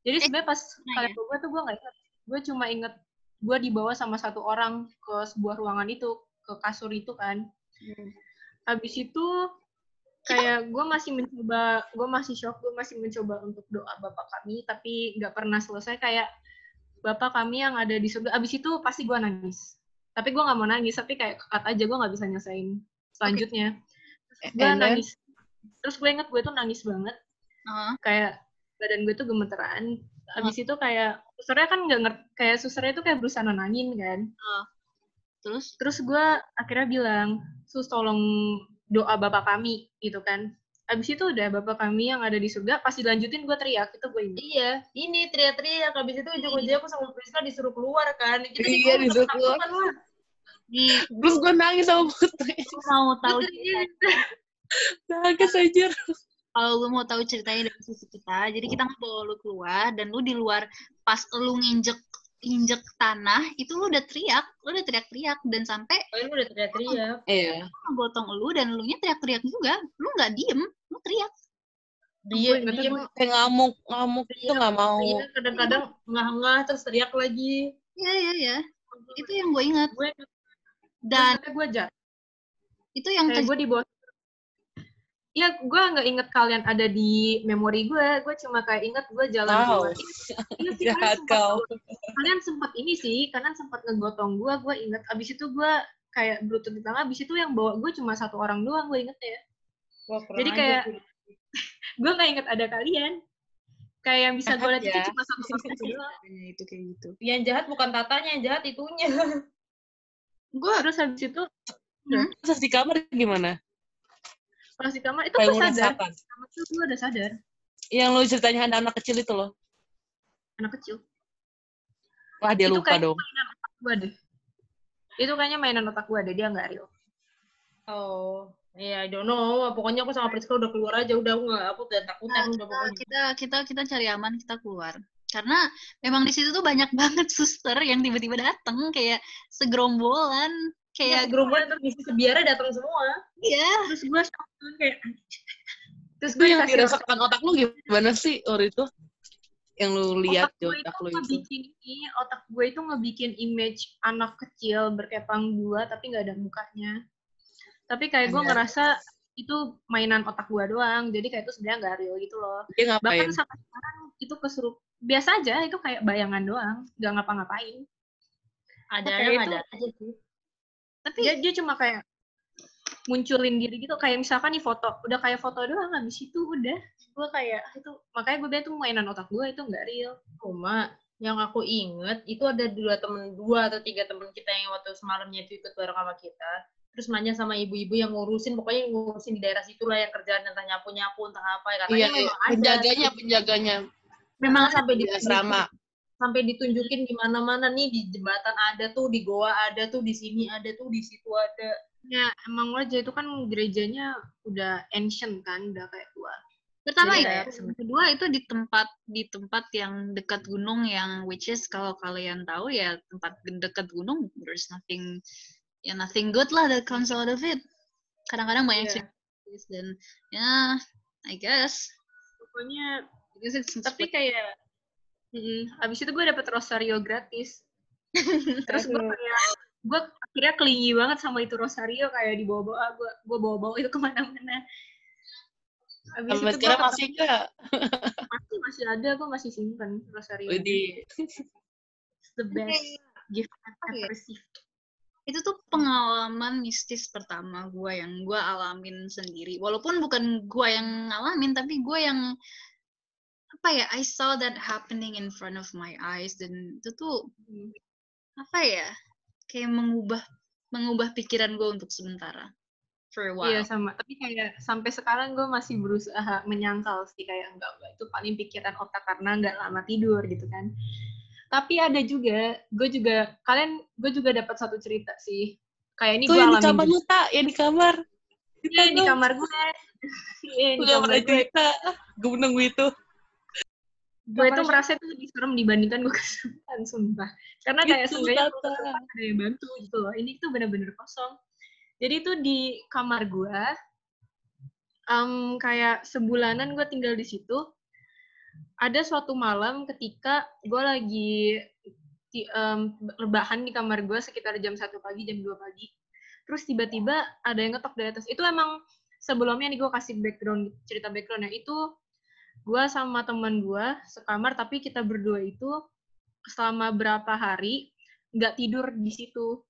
Jadi sebenarnya pas nah kalian bawa gue tuh gue nggak inget gue cuma inget gue dibawa sama satu orang ke sebuah ruangan itu ke kasur itu kan. Habis itu kayak gue masih mencoba gue masih shock gue masih mencoba untuk doa bapak kami tapi nggak pernah selesai. Kayak bapak kami yang ada di surga. Abis itu pasti gue nangis. Tapi gue nggak mau nangis tapi kayak kekat aja gue nggak bisa nyelesain selanjutnya. Gue And then? nangis. Terus gue inget gue tuh nangis banget. Heeh. kayak badan gue tuh gemeteran. Abis itu kayak susternya kan nggak ngerti kayak susternya itu kayak berusaha nenangin kan. Terus? Terus gue akhirnya bilang sus tolong doa bapak kami gitu kan abis itu udah bapak kami yang ada di surga pas dilanjutin gue teriak itu gue inget Iya, ini teriak-teriak. Habis itu ujung-ujungnya aku sama Priska disuruh keluar kan. Kita Iya, di disuruh keluar. lah. di Terus gue nangis sama Putri. mau tahu Nangis aja. kalau lu mau tahu ceritanya dari sisi kita jadi kita ngebawa lu keluar dan lu di luar pas lu nginjek injek tanah itu lu udah teriak lu udah teriak-teriak dan sampai Oh, ini udah teriak-teriak. Iya. ngegotong lu dan lu nya teriak-teriak juga lu nggak diem lu teriak Dia, ingetnya dia, Kayak ngamuk, ngamuk tuh nggak mau. dia kadang-kadang ngah-ngah terus teriak lagi. ya ya ya itu yang gue ingat gue dan gue itu yang kayak gue di bawah Iya, gue nggak inget kalian ada di memori gue. Gue cuma kayak inget gue jalan Wow. keluar. Iya sih, kalian Jahat sempat, kau. kalian sempat ini sih, kalian sempat ngegotong gue. Gue inget. Abis itu gue kayak berlutut di tangan. Abis itu yang bawa gue cuma satu orang doang. Gue inget ya. Wah, Jadi kayak-. Gue nggak inget ada kalian. Kayak yang bisa gue lihat itu ya. cuma satu orang itu doang. itu kayak gitu yang jahat bukan tatanya, yang jahat itunya. gue Terus habis itu Terus di kamar gimana? Pas di kamar itu gue sadar. Sama itu gue udah sadar. Yang lu ceritanya ada anak kecil itu loh. Anak kecil. Wah, dia Itu lupa kayak dong. mainan otak gue deh. Itu kayaknya mainan otak gue deh, dia nggak real. Oh, iya, I don't know. Pokoknya aku sama Priska udah keluar aja, udah aku nggak, aku udah takutan Nah, udah pokoknya. kita kita kita cari aman kita keluar karena memang di situ tuh banyak banget suster yang tiba-tiba datang kayak segerombolan Kayak kayak gerombolan terus misi sebiara datang semua. iya Terus gue shock tuh kayak Terus gue yang dirasakan otak lu gimana sih waktu itu? Yang lu lihat di otak otak gue lu itu itu. ngebikin ini, otak gue itu ngebikin image anak kecil berkepang dua tapi nggak ada mukanya. Tapi kayak gue Iya. ngerasa itu mainan otak gue doang, jadi kayak itu sebenarnya nggak real gitu loh. Dia Bahkan sampai sekarang itu kesurup biasa aja, itu kayak bayangan doang, nggak ngapa-ngapain. Ada yang ada aja sih. Tapi Dia dia cuma kayak munculin diri gitu, kayak misalkan nih foto, udah kayak foto doang, habis itu udah. Gue kayak ah, itu makanya gue bilang itu mainan otak gue itu nggak real. Cuma yang aku inget itu ada dua temen dua atau tiga temen kita yang waktu semalamnya itu ikut bareng sama kita terus nanya sama ibu-ibu yang ngurusin pokoknya yang ngurusin di daerah situ lah yang kerjaan entah nyapu nyapu entah apa ya katanya Iya, iya. memang ada penjaganya, penjaganya memang sampai di asrama. Sampai ditunjukin di mana-mana nih di jembatan ada tuh di goa ada tuh di sini ada tuh di situ ada. Ya emang aja itu kan gerejanya udah ancient kan, udah kayak tua. pertama Iya, itu sebenarnya. kedua itu di tempat di tempat yang dekat gunung yang which is kalau kalian tahu ya tempat dekat gunung there's nothing ya nothing good lah that comes out of it. Kadang-kadang banyak cerita dan ya I guess. Pokoknya I guess it's tapi kayak mm, abis itu gue dapet rosario gratis. Terus gue kayak gue akhirnya kelingi banget sama itu rosario kayak dibawa-bawa gue gue bawa-bawa itu ke mana-mana. Abis Sampai itu gue sekarang masih enggak? masih masih ada gue masih simpen rosario. It's the best gift I've ya? ever received. Itu tuh pengalaman mistis pertama gue yang gue alamin sendiri. Walaupun bukan gue yang ngalamin tapi gue yang apa ya I saw that happening in front of my eyes dan itu tuh apa ya kayak mengubah mengubah pikiran gue untuk sementara for a while Iya sama, tapi kayak sampai sekarang gue masih berusaha menyangkal sih kayak enggak enggak itu paling pikiran otak karena nggak lama tidur gitu kan. Tapi ada juga, gue juga kalian gue juga dapat satu cerita sih. Kayak ini gue yang di kamar lu, tak? Yang di kamar. Iya, di kamar gue. Iya, di kamar pernah gue. cerita. Gue menunggu itu. Gue itu merasa itu lebih serem dibandingkan gue kesurupan, sumpah. Karena kayak Itu, seenggaknya ada yang bantu gitu loh. Ini tuh bener-bener kosong. Jadi itu di kamar gue, em, kayak sebulanan gue tinggal di situ. Ada suatu malam ketika gue lagi di, em, rebahan di kamar gue sekitar jam 1 pagi, jam 2 pagi. Terus tiba-tiba ada yang ngetok dari atas. Itu emang sebelumnya nih gue kasih background, cerita backgroundnya. Itu gue sama teman gue sekamar, tapi kita berdua itu selama berapa hari nggak tidur di situ.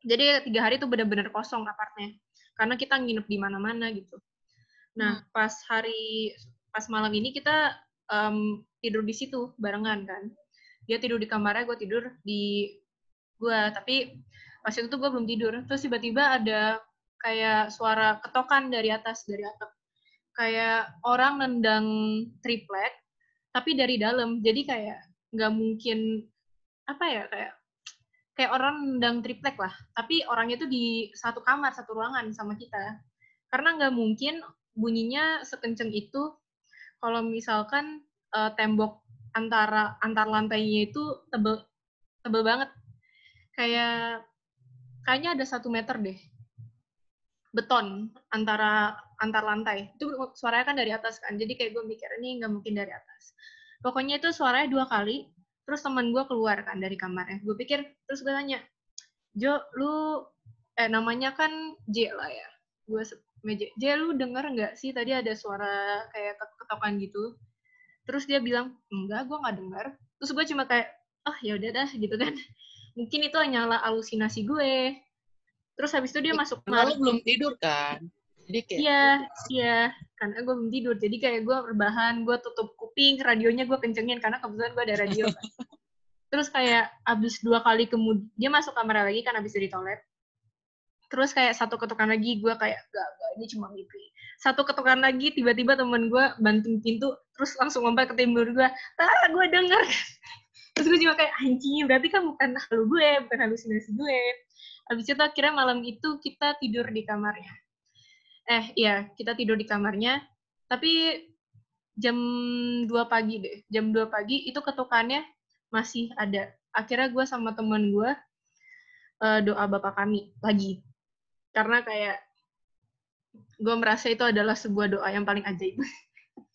Jadi tiga hari itu benar-benar kosong apartnya. Karena kita nginep di mana-mana gitu. Nah, pas hari, pas malam ini kita em, tidur di situ barengan kan. Dia tidur di kamarnya, gue tidur di gue. Tapi pas itu tuh gue belum tidur. Terus tiba-tiba ada kayak suara ketokan dari atas, dari atap. Kayak orang nendang triplek, tapi dari dalam. Jadi kayak nggak mungkin, apa ya, kayak kayak orang nendang triplek lah. Tapi orangnya tuh di satu kamar, satu ruangan sama kita. Karena nggak mungkin bunyinya sekenceng itu kalau misalkan eh, tembok antara antar lantainya itu tebel tebel banget kayak kayaknya ada satu meter deh beton antara antar lantai. Itu suaranya kan dari atas kan jadi kayak gue mikir ini nggak mungkin dari atas. Pokoknya itu suaranya dua kali terus teman gue keluar kan dari kamarnya. Gue pikir terus gue tanya Jo lu eh namanya kan J lah ya? Gue meja J lu denger nggak sih tadi ada suara kayak ket- ketokan gitu? Terus dia bilang enggak gue nggak dengar terus gue cuma kayak oh ya udah dah gitu kan. Mungkin itu hanyalah halusinasi gue terus habis itu dia masuk Karena lu belum tidur kan. Jadi kayak, Iya, iya. Karena gue belum tidur. Jadi kayak gue rebahan, gue tutup kuping, radionya gue kencengin karena kebetulan gue ada radio. kan. Terus kayak abis dua kali kemudian, dia masuk kamar lagi kan abis dari toilet. Terus kayak satu ketukan lagi, gue kayak, gak, gak, ini cuma mimpi. satu ketukan lagi tiba-tiba temen gue banting pintu terus langsung lompat ke timur gue ah gue denger terus gue cuma kayak anjing berarti kan bukan halu gue bukan halusinasi gue habis itu akhirnya malam itu kita tidur di kamarnya. Eh iya kita tidur di kamarnya. Tapi jam 2 pagi deh jam 2 pagi itu ketukannya masih ada. Akhirnya gue sama temen gue uh, doa bapak kami lagi. Karena kayak gue merasa itu adalah sebuah doa yang paling ajaib.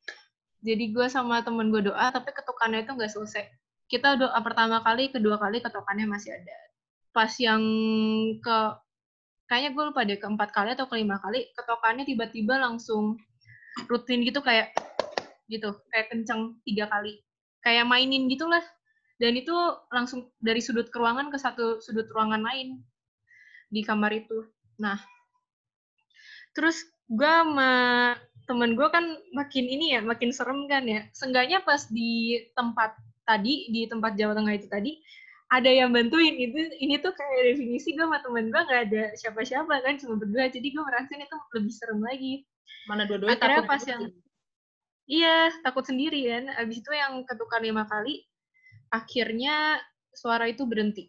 Jadi gue sama temen gue doa tapi ketukannya itu nggak selesai. Kita doa pertama kali kedua kali ketukannya masih ada pas yang ke kayaknya gue lupa deh keempat kali atau kelima kali ketukannya tiba-tiba langsung rutin gitu kayak gitu kayak kenceng tiga kali. Kayak mainin gitulah. Dan itu langsung dari sudut ruangan ke satu sudut ruangan lain di kamar itu. Nah terus gue sama temen gue kan makin ini ya makin serem kan ya. Seenggaknya pas di tempat tadi di tempat Jawa Tengah itu tadi ada yang bantuin itu ini tuh kayak definisi gue sama temen gue nggak ada siapa-siapa kan cuma berdua jadi gue merasa itu lebih serem lagi mana dua-duanya akhirnya takut pas yang iya takut sendiri kan abis itu yang ketukar lima kali akhirnya suara itu berhenti.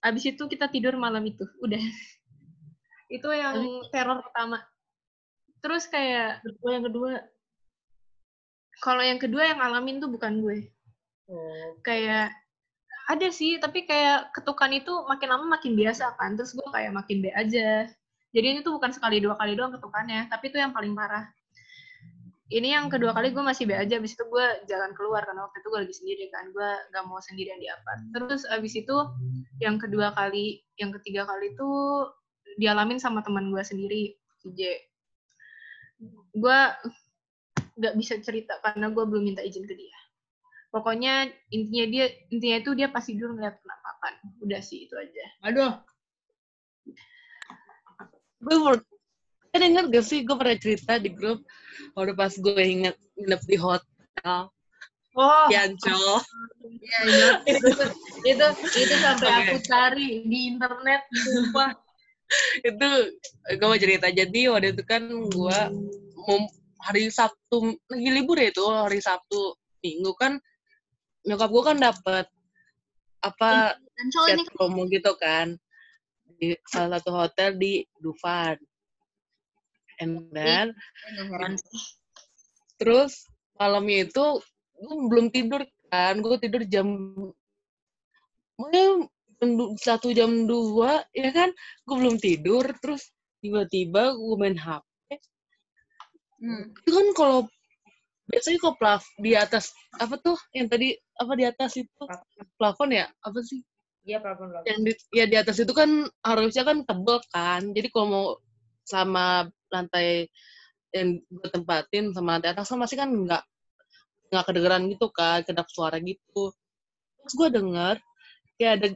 Abis itu kita tidur malam itu, udah. itu yang teror pertama. Terus kayak kedua yang kedua kalau yang kedua yang ngalamin tuh bukan gue. oh. Kayak ada sih, tapi kayak ketukan itu makin lama makin biasa kan. Terus gue kayak makin be aja. Jadi ini tuh bukan sekali dua kali doang ketukannya, tapi itu yang paling parah ini yang kedua kali gue masih be aja abis itu gue jalan keluar karena waktu itu gue lagi sendiri kan gue gak mau sendirian di apart terus abis itu yang kedua kali yang ketiga kali itu dialamin sama teman gue sendiri CJ gue gak bisa cerita karena gue belum minta izin ke dia pokoknya intinya dia intinya itu dia pasti dulu ngeliat penampakan. Udah sih itu aja. Aduh. Gue kan denger gak sih? Gue pernah cerita di grup udah pas gue inget nginep di hotel. Oh. Yancol iya iya. Itu itu itu sampai Oke. aku cari di internet sumpah. Itu gue mau cerita. Jadi waktu itu kan gue mau hari Sabtu lagi libur ya itu hari Sabtu Minggu kan nyokap gue kan dapet apa ini chat promo gitu kan di salah satu hotel di Dufan. And then kan terus malamnya itu gue belum tidur kan gue tidur jam satu jam dua ya kan? Gue belum tidur terus tiba-tiba gue main HP Hmm. itu kan kalau biasanya kalau plaf di atas apa tuh yang tadi apa di atas itu? Plafon. Ya? Apa sih? Iya plafon plafon. Yang di, ya di atas itu kan harusnya kan tebel kan. Jadi kalau mau sama lantai yang gue tempatin sama lantai atas kan masih kan nggak nggak kedengeran gitu kan kedap suara gitu. Terus gue denger kayak ada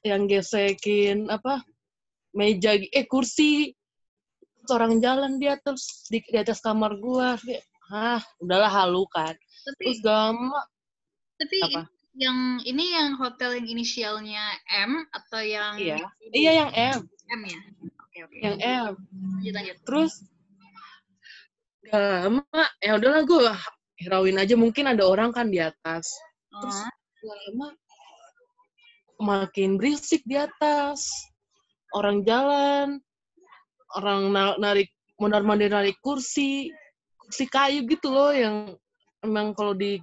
yang gesekin apa meja eh kursi. Terus orang jalan di atas di, di atas kamar gue kayak ah udahlah halu kan Tapi terus gama tapi apa? yang ini yang hotel yang inisialnya M atau yang Iya. iya yang M M ya? Oke oke. yang M Lanjut lanjut. terus gak lama ya udahlah gue hirauin aja mungkin ada orang kan di atas terus Oh. gak lama makin berisik di atas orang jalan orang na- narik mondar mandir narik kursi kursi kayu gitu loh yang emang kalau di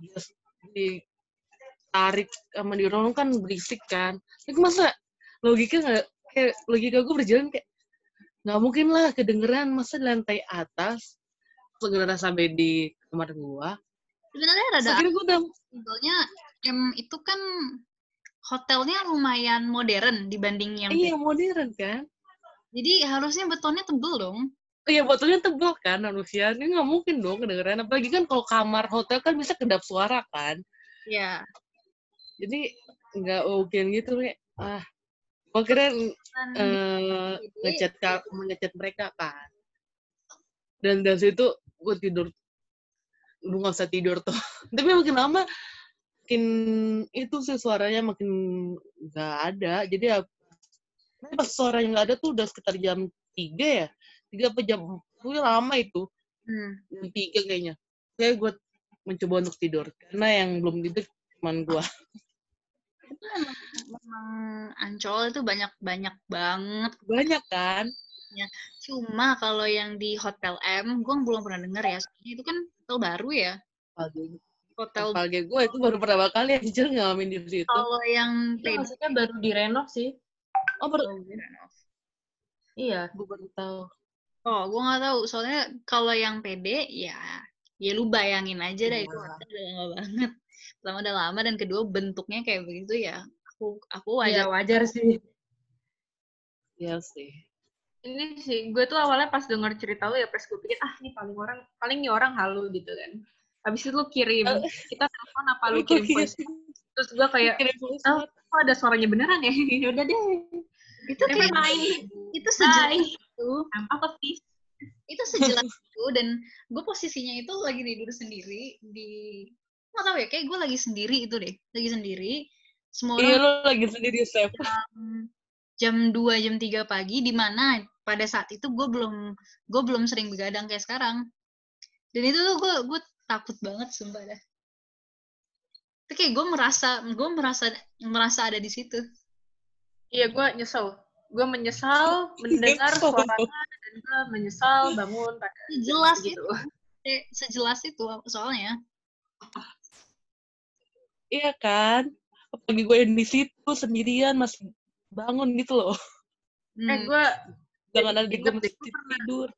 ditarik sama dirolong kan berisik kan. Itu masa logika nggak kayak logika gue berjalan kayak nggak mungkin lah kedengeran masa di lantai atas kedengeran sampai di kamar gua. Sebenarnya rada akhirnya gua udah simpelnya M itu kan hotelnya lumayan modern dibanding yang iya modern kan? Jadi harusnya betonnya tebel dong. Iya botolnya tebal kan manusia. Ini nggak mungkin dong kedengeran. Apalagi kan kalau kamar hotel kan bisa kedap suara kan. Iya. jadi nggak mungkin gitu kayak ah gua kira Dan eh Jadi- ngechat ka- ngechat mereka kan. Dan dari situ gue tidur. Lu nggak usah tidur tuh. Tapi makin lama makin itu sih suaranya makin nggak ada. Jadi ya pas suaranya nggak ada tuh udah sekitar jam tiga ya tiga apa jam lama itu Hmm. jam tiga kayaknya kayak gue mencoba untuk tidur karena yang belum tidur cuman gue Itu emang, memang Ancol itu banyak banyak banget. banyak kan Cuma kalau yang di Hotel M, gue belum pernah denger ya. Soalnya itu kan hotel baru ya. Palge Hotel Palge gue itu baru pertama kali anjir ngalamin di situ kalau yang Itu maksudnya baru direnov sih. oh baru Iya. gue baru tahu Oh, gue nggak tahu. Soalnya kalau yang PD, ya, ya lu bayangin aja deh itu Iya. udah lama banget. Pertama udah lama dan kedua bentuknya kayak begitu ya. Aku aku Iya wajar. wajar sih. Iya sih Ini sih, gue tuh awalnya pas denger cerita lu ya, pas gue pikir, ah ini paling orang, paling nih orang halu gitu kan. Habis itu lu kirim, kita telepon apa lu kirim voice. Terus gue kayak, oh, kok ada suaranya beneran ya? Ya udah deh. Itu kayak main. itu sejelas Bye. Itu. I'm out of. Itu sejelas itu dan gue posisinya itu lagi tidur sendiri di nggak tahu ya, kayak gue lagi sendiri itu deh. Lagi sendiri. Semua iya lo lagi sendiri Sep jam 2 jam 3 pagi di mana pada saat itu gue belum gue belum sering begadang kayak sekarang dan itu tuh gue gue takut banget sumpah dah itu kayak gue merasa gue merasa merasa ada di situ Iya, gue nyesel. Gue menyesal mendengar suaranya dan gue menyesal bangun pada jelas gitu. itu. Sejelas itu soalnya. Iya kan? Apalagi gue yang di situ sendirian masih bangun gitu loh. Hmm. Eh, gue jangan ada Jadi di gue inget masih gue pernah- tidur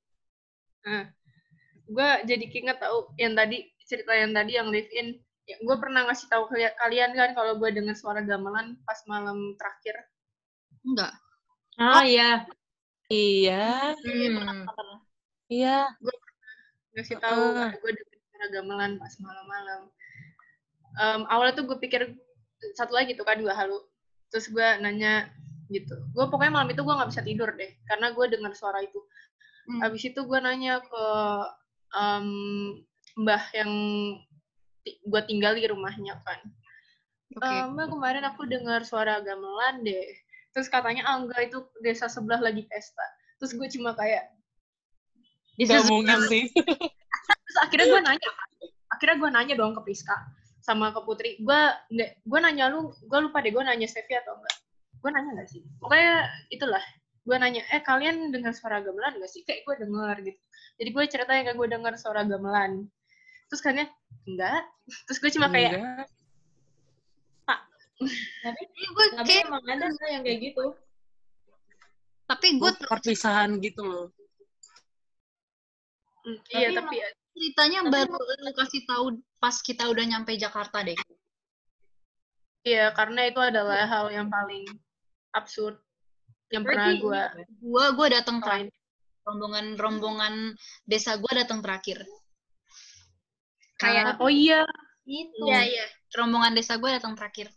gue jadi keinget tahu yang tadi cerita yang tadi yang live in. Ya, gue pernah ngasih tahu ke kalian kan kalau gue dengar suara gamelan pas malam terakhir. Enggak Ah iya. iya Hmm. iya ngasih tahu Ah. gue dengar suara gamelan pas malam-malam Em, awalnya tuh gue pikir satu lagi tuh kan gue halu terus gue nanya gitu gue pokoknya malam itu gue nggak bisa tidur deh karena gue dengar suara itu Hmm. Habis itu gue nanya ke em, mbah yang gue tinggal di rumahnya kan. oke "Eh, mbak kemarin aku dengar suara gamelan deh. Terus katanya, ah enggak itu desa sebelah lagi pesta. Terus gue cuma kayak, Gak mungkin sih terus akhirnya gue nanya kan. Akhirnya gue nanya dong ke Priska sama ke Putri. Gue nggak, gue nanya lu, gue lupa deh gue nanya Sevi atau enggak. Gue nanya nggak sih? Pokoknya itulah. Gue nanya, eh kalian dengar suara gamelan nggak sih? Kayak gue denger gitu. Jadi gue ceritain kayak gue dengar suara gamelan. Terus katanya, enggak. Terus gue cuma kayak, Enggak. Tapi, gue tapi kayak emang ada Sa, yang kayak gitu. tapi gue perpisahan gitu loh. "Hmm, iya Tapi tapi ya, ceritanya Tapi baru lu kasih tahu pas kita udah nyampe Jakarta deh. Iya karena itu adalah hal yang paling absurd yang pernah Berarti gue gue gue datang terakhir. Rombongan rombongan desa gue datang terakhir. Kayak oh iya. Itu. iya iya. Rombongan desa gue datang terakhir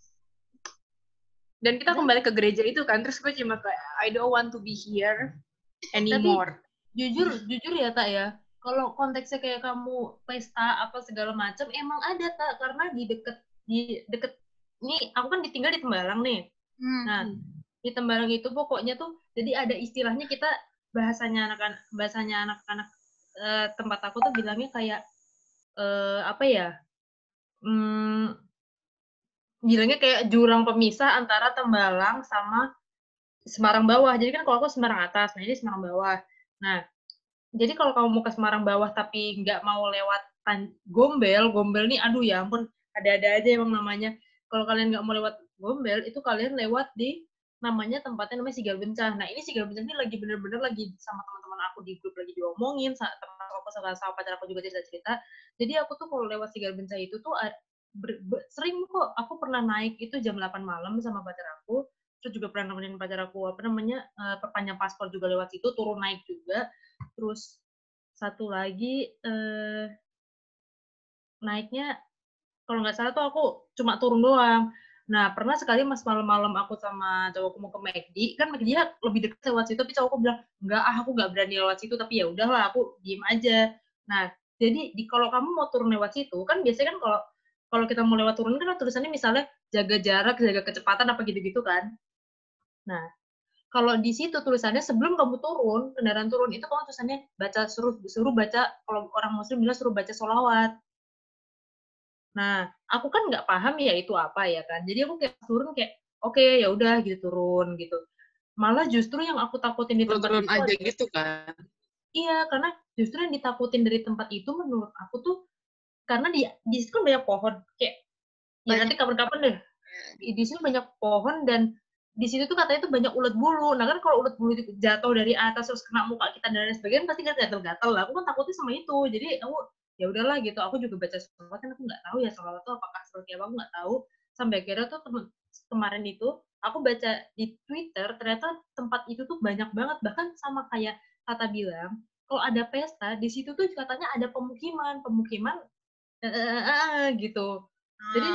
dan kita kembali ke gereja itu kan terus gue cuma kayak I don't want to be here anymore Jujur, jujur ya tak ya. Kalau konteksnya kayak kamu pesta apa segala macam, emang ada tak karena di deket di deket nih aku kan ditinggal di Tembalang nih. Hmm. Nah, di Tembalang itu pokoknya tuh jadi ada istilahnya kita bahasanya anak-anak bahasanya anak-anak eh, tempat aku tuh bilangnya kayak eh, apa ya? Hmm, bilangnya kayak jurang pemisah antara Tembalang sama Semarang bawah. Jadi kan kalau aku Semarang atas, nah ini Semarang bawah. Nah, jadi kalau kamu mau ke Semarang bawah tapi nggak mau lewat Gombel, Gombel nih, aduh ya ampun, ada-ada aja emang namanya. Kalau kalian nggak mau lewat Gombel, itu kalian lewat di namanya tempatnya namanya Sigal Bencah. Nah ini Sigal Bencah ini lagi bener-bener lagi sama teman-teman aku di grup lagi diomongin, teman aku sama, sama pacar aku juga cerita-cerita. Jadi aku tuh kalau lewat Sigal Bencah itu tuh sering kok. Aku pernah naik itu jam 8 malam sama pacar aku terus juga pernah nemenin pacar aku apa namanya eh, perpanjang paspor juga lewat situ turun naik juga. Terus satu lagi eh naiknya kalau nggak salah tuh aku cuma turun doang. Nah pernah sekali mas malam-malam aku sama cowokku mau ke McD kan McD lebih dekat lewat situ tapi cowokku bilang nggak ah aku nggak berani lewat situ tapi ya udahlah aku diem aja. Nah jadi di kalau kamu mau turun lewat situ kan biasanya kan kalau kalau kita mau lewat turun kan tulisannya misalnya jaga jarak jaga kecepatan apa gitu-gitu kan. Nah, kalau di situ tulisannya sebelum kamu turun kendaraan turun itu kamu tulisannya baca suruh suruh baca kalau orang muslim bilang suruh baca solawat nah aku kan nggak paham ya itu apa ya kan. Jadi aku kayak turun kayak oke okay, ya udah gitu turun gitu. Malah justru yang aku takutin di tempat turun itu aja gitu kan. Iya, karena justru yang ditakutin dari tempat itu menurut aku tuh karena di di situ kan banyak pohon kayak ya nanti kapan-kapan deh. Di sini banyak pohon dan di situ tuh katanya tuh banyak ulat bulu. Nah kan kalau ulat bulu itu jatuh dari atas terus kena muka kita dan lain sebagainya pasti kan gatel-gatel lah. Aku kan takutnya sama itu. Jadi aku ya udahlah gitu. Aku juga baca sholawat kan aku nggak tahu ya sholawat tuh apakah seperti apa aku nggak tahu. Sampai akhirnya tuh temen- kemarin itu aku baca di Twitter ternyata tempat itu tuh banyak banget bahkan sama kayak kata bilang kalau ada pesta di situ tuh katanya ada pemukiman pemukiman gitu jadi Ah.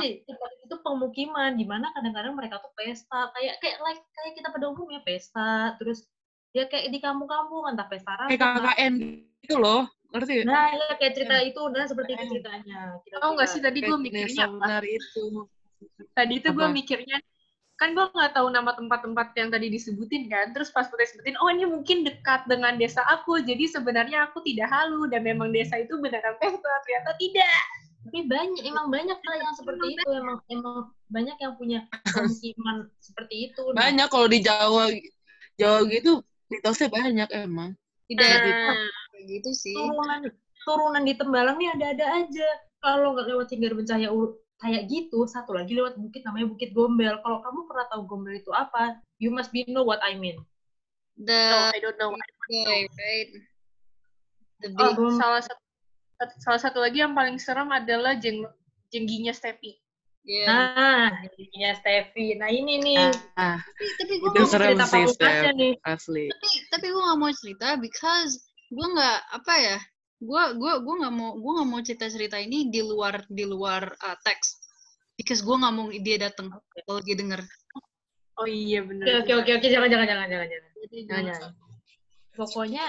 itu pemukiman di mana kadang-kadang mereka tuh pesta kayak kayak like kayak kita pada umumnya pesta terus ya kayak di kampung-kampung entah pesta Kayak rakyat KKN gitu loh. Ngerti? nah ya kayak cerita itu nah seperti itu ceritanya Tau nggak sih kira-kira. tadi gue Kayak mikirnya apa? itu. Tadi itu gue Apa? mikirnya kan gue nggak tahu nama tempat-tempat yang tadi disebutin kan. Terus pas gue sebutin oh ini mungkin dekat dengan desa aku. Jadi sebenarnya aku tidak halu. Dan memang desa itu beneran pesta. Ternyata tidak. Tapi banyak emang banyak lah yang seperti itu. Emang emang banyak yang punya pemukiman seperti itu. Nah, Banyak. Kalau di Jawa Jawa gitu mitosnya banyak emang. daerah Nah, kayak gitu sih. Turunan turunan di Tembalang nih ada-ada aja. Kalau nggak lewat Singgar Bencaya kayak gitu, satu lagi lewat bukit namanya Bukit Gombel. Kalau kamu pernah tahu Gombel itu apa, you must be know what I mean. no the I don't know boy right the oh big salah satu salah satu lagi yang paling serem adalah jeng jengginya Stepi yeah. Nah, jadinya Steffi. Nah ini nih, Ah, tapi tapi gue serem cerita sih, pamungkasnya Steph. nih. Asli. tapi tapi gue nggak mau cerita because gue nggak apa ya gue gue gue nggak mau gue nggak mau cerita cerita ini di luar di luar uh, teks. Because gue nggak mau dia datang kalau dia denger. Oh iya Oke, bener oke, oke, oke, jangan, jangan, jangan, jangan, jangan. Jangan, jangan. Pokoknya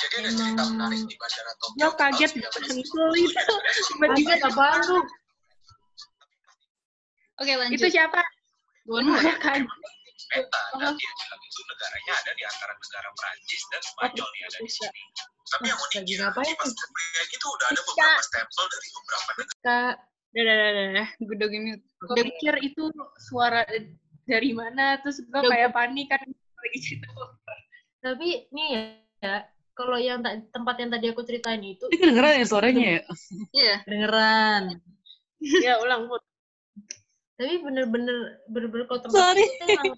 Jadi ada Emang- cerita menarik di Bandara Tokyo. gue kaget. tahun 1999. sentul itu tiba-tiba apaan lu? oke lanjut. Itu siapa? Gue gue kaget Peta dan dia bilang itu negaranya ada di antara negara Perancis dan Spanyol nih ada di sini. Tapi yang uniknya di tuh? paspor pria itu udah ada beberapa stempel dari beberapa negara. Kak, Dah, dah, dah, dah, dah. Gue udah gini. gue pikir itu suara dari mana terus gue Ya, kayak panik kan lagi cerita tapi nih ya, kalau yang tempat yang tadi aku ceritain itu Ini kedengeran ya suaranya ya? Iya. kedengeran. ya ulang Put. tapi bener-bener bener-bener kalau tempat Sorry. itu emang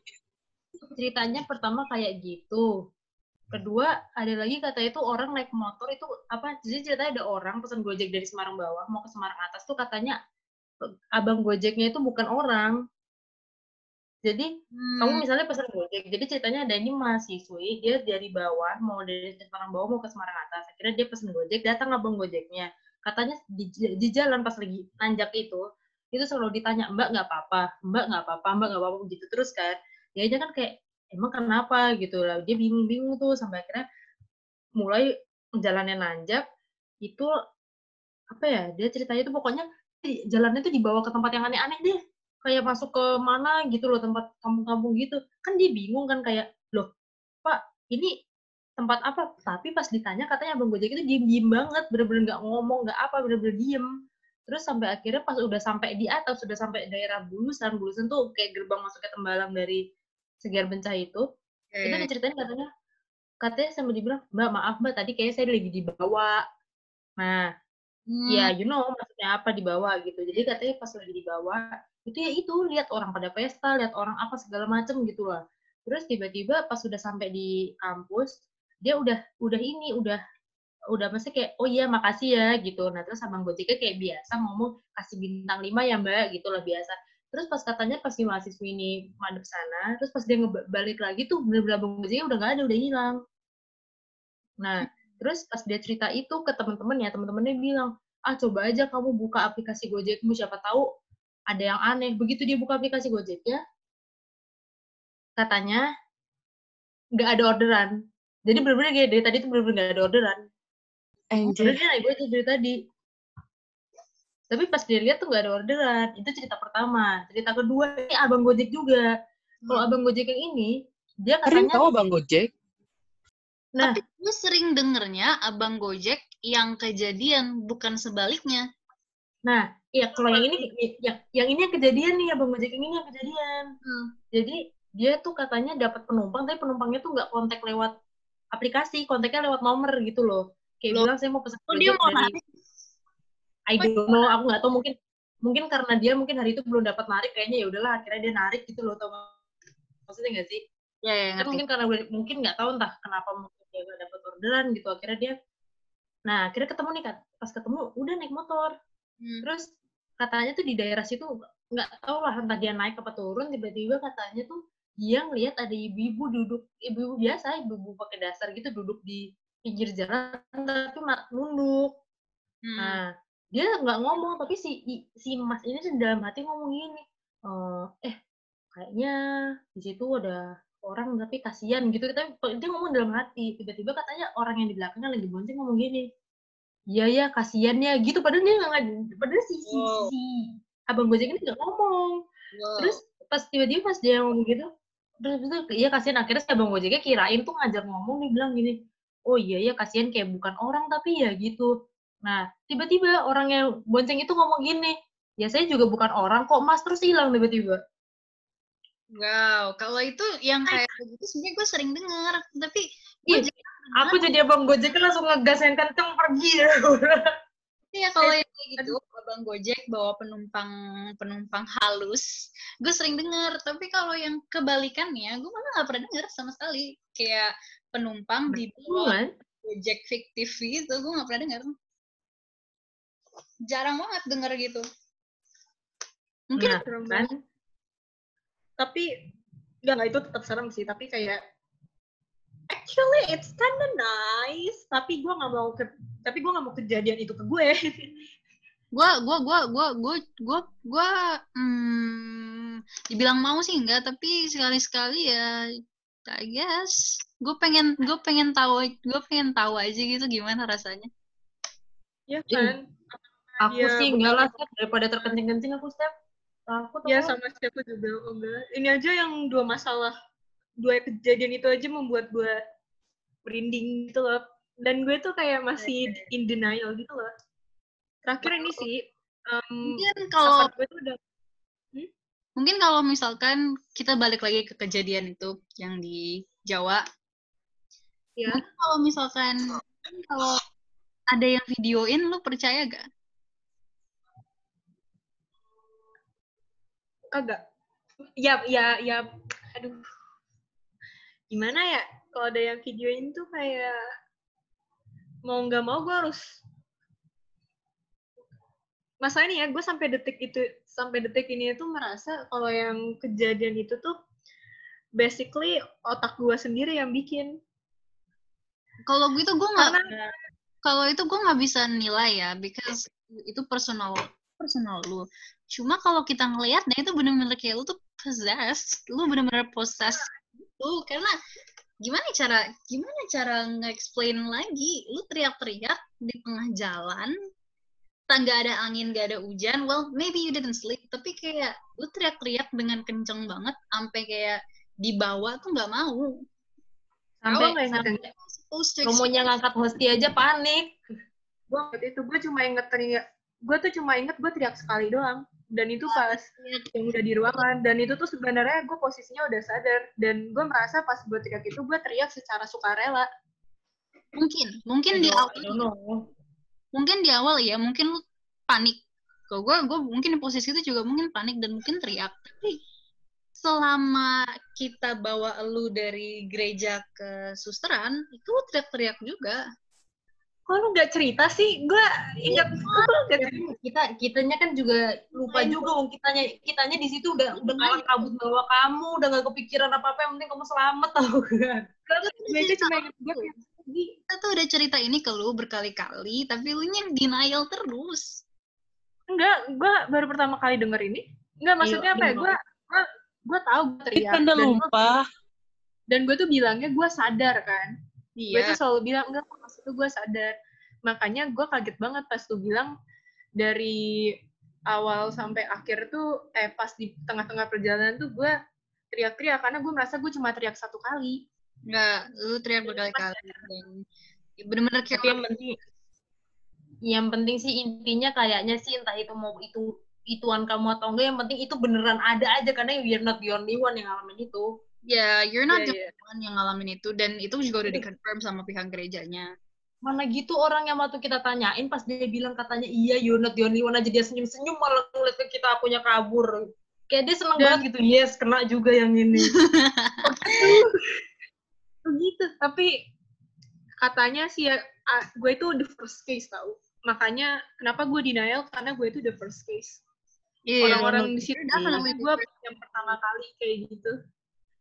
ceritanya pertama kayak gitu. Kedua ada lagi katanya itu orang naik motor itu apa jadi ceritanya ada orang pesan gojek dari Semarang bawah mau ke Semarang atas tuh katanya eh, abang gojeknya itu bukan orang. Jadi Hmm. kamu misalnya pesan gojek jadi ceritanya ada ini mahasiswi dia dari bawah mau dari Semarang bawah mau ke Semarang atas akhirnya dia pesan gojek datang abang gojeknya. Katanya di, di jalan pas lagi nanjak itu itu selalu ditanya mbak nggak apa-apa? Mbak nggak apa-apa mbak nggak apa-apa gitu terus kan dia aja kan kayak emang kenapa? Gitu lah. Dia bingung-bingung tuh sampai akhirnya mulai jalannya nanjak itu apa ya dia ceritanya tuh pokoknya jalannya tuh dibawa ke tempat yang aneh-aneh deh. Kayak masuk ke mana gitu loh tempat kampung-kampung gitu. Kan dia bingung kan kayak loh pak ini tempat apa? Tapi pas ditanya katanya abang gojek itu diem diem banget bener-bener nggak ngomong nggak apa bener-bener diem. Terus sampai akhirnya pas udah sampai di atas sudah sampai daerah Bulusan Bulusan tuh kayak gerbang masuknya Tembalang dari Segar Bencah itu itu Oke. diceritain katanya katanya sampai dibilang mbak maaf mbak tadi kayaknya saya lagi dibawa. Nah Hmm. ya you know maksudnya apa dibawa gitu. Jadi katanya pas lagi dibawa itu ya itu lihat orang pada pesta lihat orang apa segala macem gitu lah terus tiba-tiba pas sudah sampai di kampus dia udah udah ini udah udah mesti kayak oh iya makasih ya gitu. Nah terus abang gojeknya kayak biasa ngomong kasih bintang lima ya mbak gitu lah biasa terus pas katanya pas si mahasiswi ini madep sana terus pas dia ngebalik lagi tuh bener-bener abang gojeknya udah nggak ada udah hilang. Nah terus pas dia cerita itu ke teman-temannya teman-temannya bilang ah coba aja kamu buka aplikasi Gojekmu siapa tahu ada yang aneh. Begitu dia buka aplikasi Gojek ya katanya nggak ada orderan. Jadi bener-bener kayak dari tadi tuh bener-bener nggak ada orderan. Anjir. Ordernya naik Gojek dari tadi tapi pas dia lihat tuh nggak ada orderan itu cerita pertama cerita kedua ini abang Gojek juga Kalau abang Gojek yang ini, dia Sering katanya, tahu Bang Gojek. nah, Tapi gue sering dengernya abang Gojek yang kejadian, bukan sebaliknya. nah, iya kalau yang ini, yang, yang ini yang kejadian nih, abang Gojek yang ini yang kejadian. Hmm. Jadi dia tuh katanya dapat penumpang, tapi penumpangnya tuh nggak kontak lewat aplikasi, kontaknya lewat nomor gitu loh. Kayak Loh. bilang saya mau pesan Oh, dia mau narik. I don't know, aku nggak tahu mungkin mungkin karena dia mungkin hari itu belum dapat narik kayaknya ya udahlah akhirnya dia narik gitu loh tau maksudnya nggak sih? Ya, ya, kan mungkin karena mungkin nggak tahu entah kenapa mungkin dia nggak dapat orderan gitu akhirnya dia nah akhirnya ketemu nih kan pas ketemu udah naik motor. Hmm. terus katanya tuh di daerah situ nggak tahu lah entah dia naik apa turun tiba-tiba katanya tuh dia ngelihat ada ibu-ibu duduk ibu-ibu biasa ibu-ibu pakai dasar gitu duduk di pinggir jalan tapi nunduk. Hmm. Nah, dia nggak ngomong, tapi si si Mas ini dalam hati ngomong gini, "Eh, eh kayaknya di situ ada orang tapi kasihan gitu. Tapi dia ngomong dalam hati. Tiba-tiba katanya orang yang di belakangnya lagi bonceng ngomong gini, iya ya kasihan ya gitu. Padahal dia nggak padahal si si, Wow. si abang gojek ini nggak ngomong. Wow. Terus pas tiba-tiba pas dia ngomong gitu, terus itu iya kasihan akhirnya si abang gojeknya kirain tuh ngajak ngomong dia bilang gini, oh iya ya kasihan kayak bukan orang tapi ya gitu. Nah tiba-tiba orang yang bonceng itu ngomong gini, ya saya juga bukan orang kok mas terus hilang tiba-tiba. Wow, kalau itu yang kayak begitu sebenarnya gue sering dengar, tapi Ih, aku jadi abang gojeknya langsung ngegas yang kenceng pergi. Iya kalau yang kayak gitu abang Gojek bawa penumpang penumpang halus, gue sering dengar. Tapi kalau yang kebalikannya, gue malah nggak pernah dengar sama sekali. Kayak penumpang di Kan? Gojek fiktif gitu, gue nggak pernah dengar. Jarang banget denger gitu. Mungkin Nah, Serem kan? banget. Tapi enggak enggak itu tetap serem sih, tapi kayak actually it's kinda nice, tapi gua nggak mau ke tapi gua nggak mau kejadian itu ke gue. gue gue gue gue gue gue gue hmm, dibilang mau sih enggak tapi sekali sekali ya I guess gue pengen gue pengen tahu gue pengen tahu aja gitu gimana rasanya ya kan? Aku Iya, sih enggak lah, Steph. daripada terkencing-kencing aku step. Aku tuh Ya sama siapa juga enggak. Ini aja yang dua masalah, dua kejadian itu aja membuat gue merinding gitu loh. Dan gue tuh kayak masih in denial gitu loh. Terakhir ini sih, um, mungkin kalau gue tuh udah mungkin kalau misalkan kita balik lagi ke kejadian itu yang di Jawa ya mungkin kalau misalkan kalau ada yang videoin lu percaya gak kagak. Ya, ya, ya, aduh. Gimana ya? Kalau ada yang videoin tuh kayak mau nggak mau gue harus masalahnya ya gue sampai detik itu sampai detik ini tuh merasa kalau yang kejadian itu tuh basically otak gue sendiri yang bikin kalau gitu gue nggak kalau itu gue nggak bisa nilai ya because itu personal personal lu cuma kalau kita ngelihat nah itu bener-bener kayak lu tuh possessed. Lu bener-bener possess lu karena gimana cara gimana cara nge-explain lagi? Lu teriak-teriak di tengah jalan tak nggak ada angin nggak ada hujan. Well maybe you didn't sleep. Tapi kayak lu teriak-teriak dengan kenceng banget sampai kayak dibawa tuh nggak mau. Sampai sampai romonya ngangkat hosti aja panik. gue waktu itu gue cuma inget teriak gue tuh cuma inget gue teriak sekali doang dan itu pas yang udah di ruangan. Dan itu tuh sebenarnya gue posisinya udah sadar. Dan gue merasa pas gue teriak itu gue teriak secara sukarela. Mungkin mungkin di awal mungkin di awal ya mungkin lu panik. Kok gue gue mungkin di posisi itu juga mungkin panik dan mungkin teriak. Tapi selama kita bawa lu dari gereja ke susteran itu lu teriak-teriak juga kok lu nggak cerita sih? Gue ingat gue nggak Ya, cerita kita kitanya kan juga lupa juga wong kitanya kitanya di situ udah udah kalah kabut bawa kamu udah gak kepikiran apa apa yang penting kamu selamat tau kan gue cuma inget gue lagi kita tuh udah cerita ini ke lu berkali-kali tapi lu nya denial terus. Enggak gue baru pertama kali denger ini. Enggak maksudnya Iya, apa ya? Iya. gue gue gue tahu gue teriak kan udah dan lupa. dan gue tuh bilangnya gue sadar kan gue iya tuh selalu bilang enggak pas itu gue sadar makanya gue kaget banget pas tuh bilang dari awal sampai akhir tuh eh pas di tengah-tengah perjalanan tuh gue teriak-teriak karena gue merasa gue cuma teriak satu kali. Enggak, lu teriak berkali-kali dan bener-bener kayak yang penting yang penting sih intinya kayaknya sih entah itu mau itu ituan kamu atau enggak yang penting itu beneran ada aja karena you're not the only one yang ngalamin itu. Ya you're not Iya, the iya. one yang ngalamin itu dan itu juga udah dikonfirm sama pihak gerejanya. Mana gitu orang yang waktu kita tanyain pas dia bilang katanya iya you're not the only one aja dia senyum-senyum malah ngeliat ke kita punya kabur. Kayak dia seneng Dan- banget gitu. Yes, kena juga yang ini. Begitu. Tapi katanya sih ya, gue itu the first case tau. Makanya kenapa gue denial karena gue itu the first case. Iya, Orang-orang di situ gue yang pertama kali kayak gitu.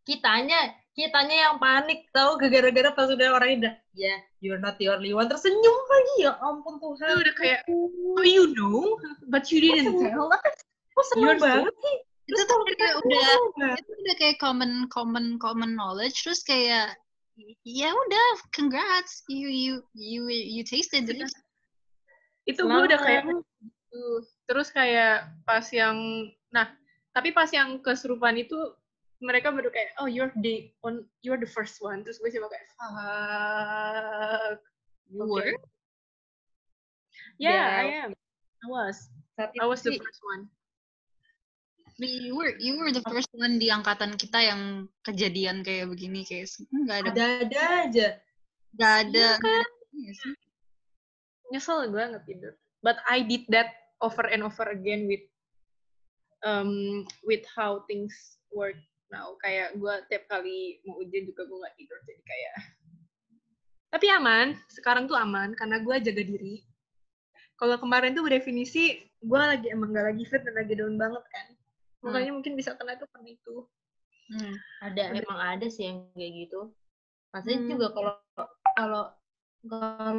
Kitanya kitanya yang panik tahu gara-gara pas udah orang udah ya you're not the only one. Tersenyum lagi ya ampun Itu Tuhan udah kayak, oh you know, but you didn't tell. kok seneng banget sih? Itu tuh kayak udah itu udah kayak common common common knowledge. Terus kayak ya udah congrats. You you you you tasted it. Itu gue udah kayak, terus kayak pas yang, nah, tapi pas yang kesurupan itu mereka baru kayak, oh you're the on, you're the first one. Terus gue cuma kayak, fuck. you Okay. were Yeah, Ya. I am. I was. Saat I was the first one. you were you were the first one di angkatan kita yang kejadian kayak begini kayak nggak ada ada-ada aja nggak ada Iya kan? Nyesel banget tidur. But I did that over and over again with um with how things work now. Kayak gue tiap kali mau ujian juga gue nggak tidur jadi kayak. Tapi aman. Sekarang tuh aman karena gue jaga diri. Kalau kemarin tuh definisi gue lagi emang gak lagi fit dan lagi down banget kan. Makanya mungkin bisa kena tuh karena itu. Hmm. ada emang ada sih yang kayak gitu maksudnya Hmm. juga kalau kalau kalau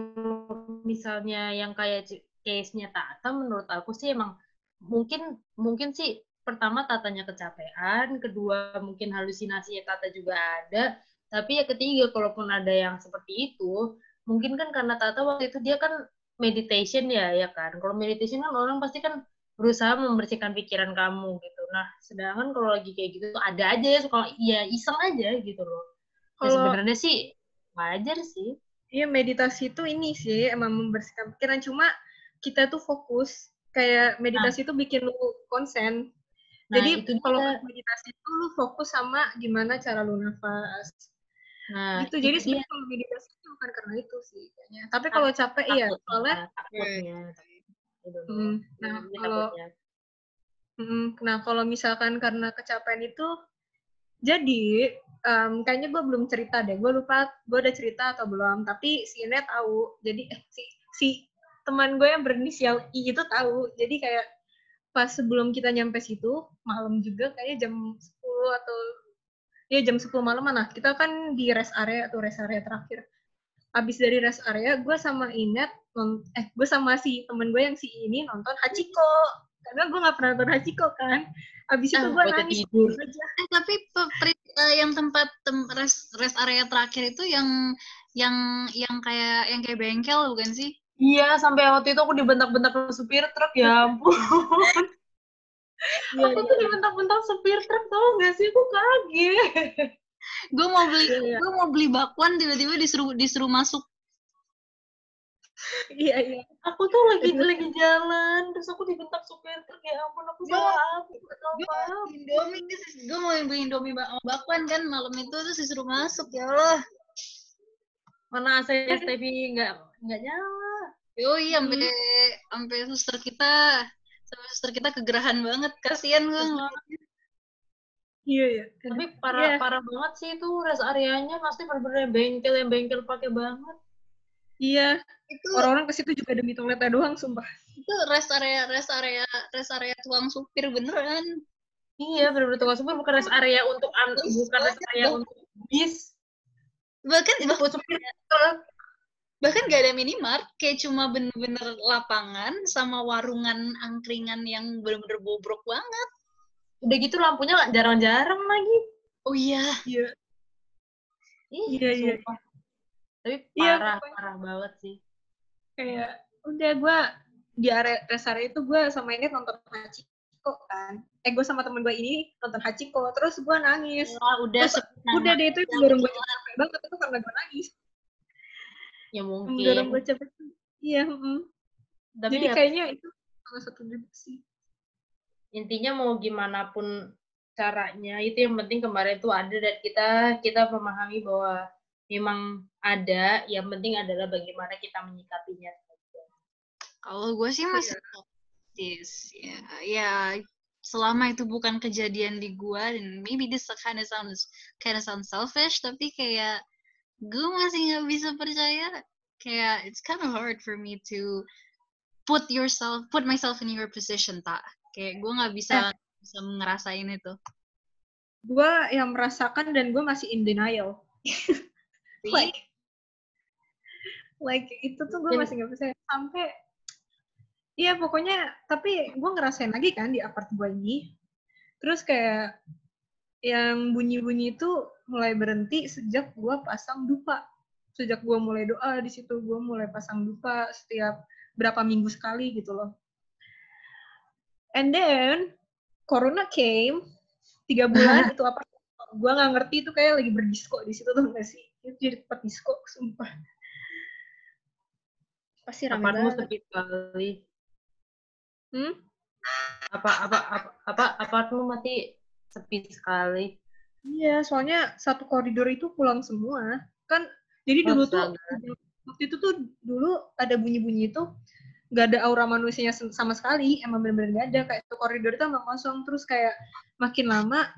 misalnya yang kayak case-nya Tata menurut aku sih emang mungkin mungkin sih pertama Tatanya kecapean kedua mungkin halusinasinya Tata juga ada tapi ya ketiga kalaupun ada yang seperti itu mungkin kan karena Tata waktu itu dia kan meditation ya ya kan? Kalau meditation kan orang pasti kan berusaha membersihkan pikiran kamu gitu. Nah sedangkan kalau lagi kayak gitu tuh ada aja ya suka ya iseng aja gitu loh. Ya, Kalau sebenarnya sih wajar sih. Iya meditasi itu ini sih emang membersihkan pikiran. Cuma kita tuh fokus kayak meditasi itu bikin lu konsen. Nah, Jadi itu kalau pas meditasi itu lu fokus sama gimana cara lu nafas. nah gitu. itu Jadi sebenarnya kalau meditasi itu bukan karena itu sih kayaknya. Tapi kalau capek iya, soalnya takutnya. Hmm, nah Ini kalau takutnya. mm, nah kalau misalkan karena kecapean itu jadi em, kayaknya gue belum cerita deh. Gue lupa gue udah cerita atau belum. Tapi si Ine tahu. Jadi eh, si si teman gue yang berinisial I itu tahu. Jadi kayak pas sebelum kita nyampe situ malam juga kayaknya jam 10 atau ya jam 10 malam mana kita kan di rest area atau rest area terakhir. Abis dari rest area gue sama Inet eh gue sama si temen gue yang si ini nonton Hachiko. Karena gue nggak pernah nonton Hachiko kan. Abis itu Ah, gue nangis tidur. aja. Eh, tapi eh, yang tempat tem- rest, rest area terakhir itu yang yang yang kayak yang kayak bengkel bukan sih? Iya, sampai waktu itu aku dibentak-bentak supir truk, ya ampun. Iya, aku tuh dibentak-bentak supir truk, tau gak sih? Aku kaget. Gue mau beli Iya, iya. gue mau beli bakwan tiba-tiba disuruh disuruh masuk. iya iya Aku tuh lagi lagi jalan, terus aku dibentak supir truk, ya ampun, aku salah apa? Indomie gue mau beli Indomie sama bakwan kan malam itu terus disuruh masuk ya Allah. Mana AC STV nggak nggak nyala. Yoi sampai sampai suster kita sampai suster kita kegerahan banget kasihan gue. iya iya Tapi parah Iya. parah banget sih itu rest areanya pasti bener-bener bengkel yang bengkel pakai banget. iya Itu orang-orang ke situ juga demi toiletnya doang sumpah itu rest area rest area rest area tuang supir beneran. Iya, bener-bener tukang supir bukan rest area untuk an bukan rest area untuk bis. Bahkan bah- Buat supir truk. bahkan gak ada minimart kayak cuma bener-bener lapangan sama warungan angkringan yang bener-bener bobrok banget. Udah gitu lampunya nggak jarang-jarang lagi. Oh iya. iya Iya, iya. sumpah. Tapi Iya, parah, pokoknya. parah banget sih. kayak udah gue di area rest area itu gue sama ini nonton Hachiko Hachiko kan. Eh gue sama temen gue ini nonton Hachiko, terus gue nangis. Wah, udah Terus. Udah deh itu yang dorong gue capek banget itu karena gue nangis. Ya mungkin. dorong gue capek. Iya. mm. Tapi Jadi ya, kayaknya itu salah satu juga sih. intinya mau gimana pun caranya itu yang penting kemarin itu ada dan kita kita memahami bahwa memang ada yang penting adalah bagaimana kita menyikapinya Kalau gue sih masih optimis ya. Ya selama itu bukan kejadian di gue dan maybe this kind of sounds kind of sounds selfish tapi kayak gue masih nggak bisa percaya. Kayak it's kind of hard for me to put yourself put myself in your position tak kayak gue nggak bisa bisa ngerasain itu. Gue yang merasakan dan gue masih in denial. like, like itu tuh gue Mungkin- masih nggak bisa sampai Iya pokoknya tapi gue ngerasain lagi kan di apart gue ini. Terus kayak yang bunyi-bunyi itu mulai berhenti sejak gue pasang dupa. Sejak gue mulai doa di situ gue mulai pasang dupa setiap berapa minggu sekali gitu loh. And then corona came tiga bulan itu apa? Gue nggak ngerti itu kayak lagi berdisko di situ tuh nggak sih? Itu jadi tempat disko sumpah. Pasti apartmu banget. sepi sekali hmm? apa apa apa apa apartmu mati sepi sekali Iya, soalnya satu koridor itu pulang semua. Kan, jadi dulu tuh, waktu itu tuh dulu ada bunyi-bunyi itu, nggak ada aura manusianya sama sekali, emang bener-bener nggak ada. Kayak itu koridor itu emang kosong. Terus kayak makin lama,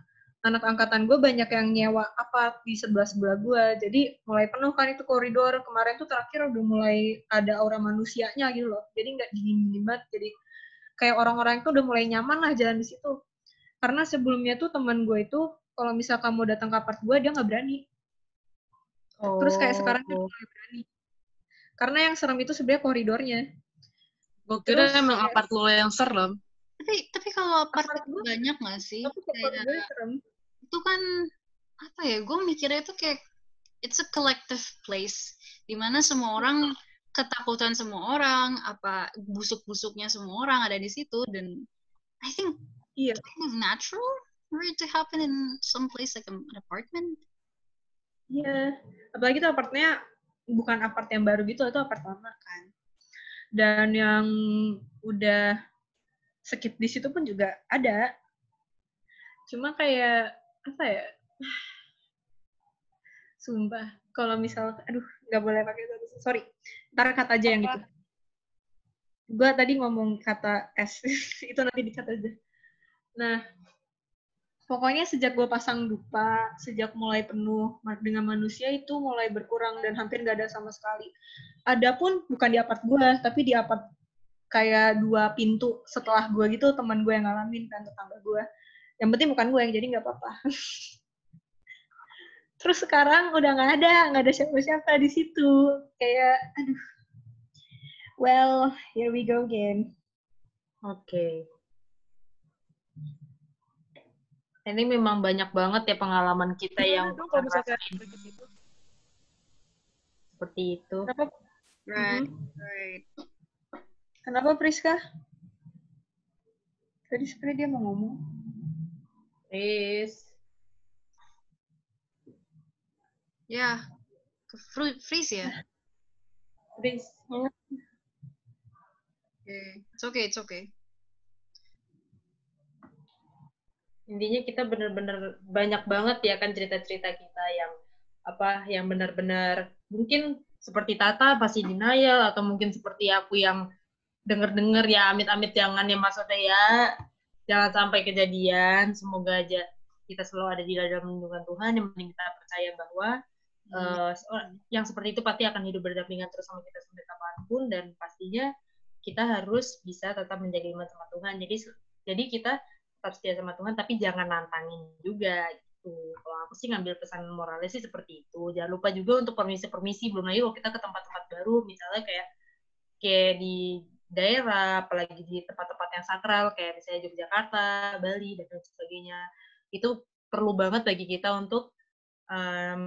anak angkatan gue banyak yang nyewa apa di sebelah-sebelah gue. Jadi mulai penuh kan itu koridor. Kemarin tuh terakhir udah mulai ada aura manusianya gitu loh. Jadi nggak dingin-dingin banget. Jadi kayak orang-orang itu udah mulai nyaman lah jalan di situ. Karena sebelumnya tuh teman gue itu kalau misal kamu datang ke apart gue dia nggak berani. Terus kayak sekarang dia Oh. mulai berani. Karena yang serem itu sebenarnya koridornya. Gue kira Terus emang apart lo yang serem. tapi tapi kalau apart gue- banyak nggak sih Tapi kayak koridornya serem. itu kan apa ya gue mikirnya itu kayak it's a collective place di mana semua orang ketakutan semua orang apa busuk-busuknya semua orang ada di situ dan I think Iya. kind of natural for it to happen in some place like an apartment Iya. Apalagi tuh apartnya bukan apart yang baru gitu, itu apart lama kan. Dan yang udah skip di situ pun juga ada. Cuma kayak apa ya? Sumpah, kalau misal, aduh, nggak boleh pakai itu. Sorry, ntar kata aja yang itu. Gue tadi ngomong kata S, itu nanti dikat aja. Nah, pokoknya sejak gue pasang dupa, sejak mulai penuh dengan manusia itu mulai berkurang dan hampir nggak ada sama sekali. Adapun bukan di apart gue, tapi di apart kayak dua pintu setelah gue gitu teman gue yang ngalamin kan tetangga gue. Yang penting bukan gue yang jadi nggak apa-apa. Terus sekarang udah nggak ada, nggak ada siapa-siapa di situ. Kayak, aduh. Well, here we go again. Oke. Ini memang banyak banget ya pengalaman kita yang Gimana dong kalau gitu? seperti itu. Kenapa, right right kenapa Priska? Tadi sebenarnya dia mau ngomong. Is ya freeze ya? Is okay. it's okay it's okay. Intinya kita benar-benar banyak banget ya kan cerita-cerita kita yang apa yang benar-benar mungkin seperti Tata pasti denial atau mungkin seperti aku yang denger-denger ya amit-amit jangan ya maksudnya ya. Jangan sampai kejadian semoga aja kita selalu ada di dalam lindungan Tuhan yang penting kita percaya bahwa seorang- yang seperti itu pasti akan hidup berdampingan terus sama kita sampai kapan pun dan pastinya kita harus bisa tetap menjaga iman sama Tuhan. Jadi jadi kita tetap setia sama Tuhan tapi jangan nantangin juga gitu. Kalau aku sih ngambil pesan moralnya sih seperti itu. Jangan lupa juga untuk permisi-permisi belum lagi kalau kita ke tempat-tempat baru misalnya kayak kayak di daerah apalagi di tempat-tempat yang sakral kayak misalnya Yogyakarta Bali dan lain sebagainya. Itu perlu banget bagi kita untuk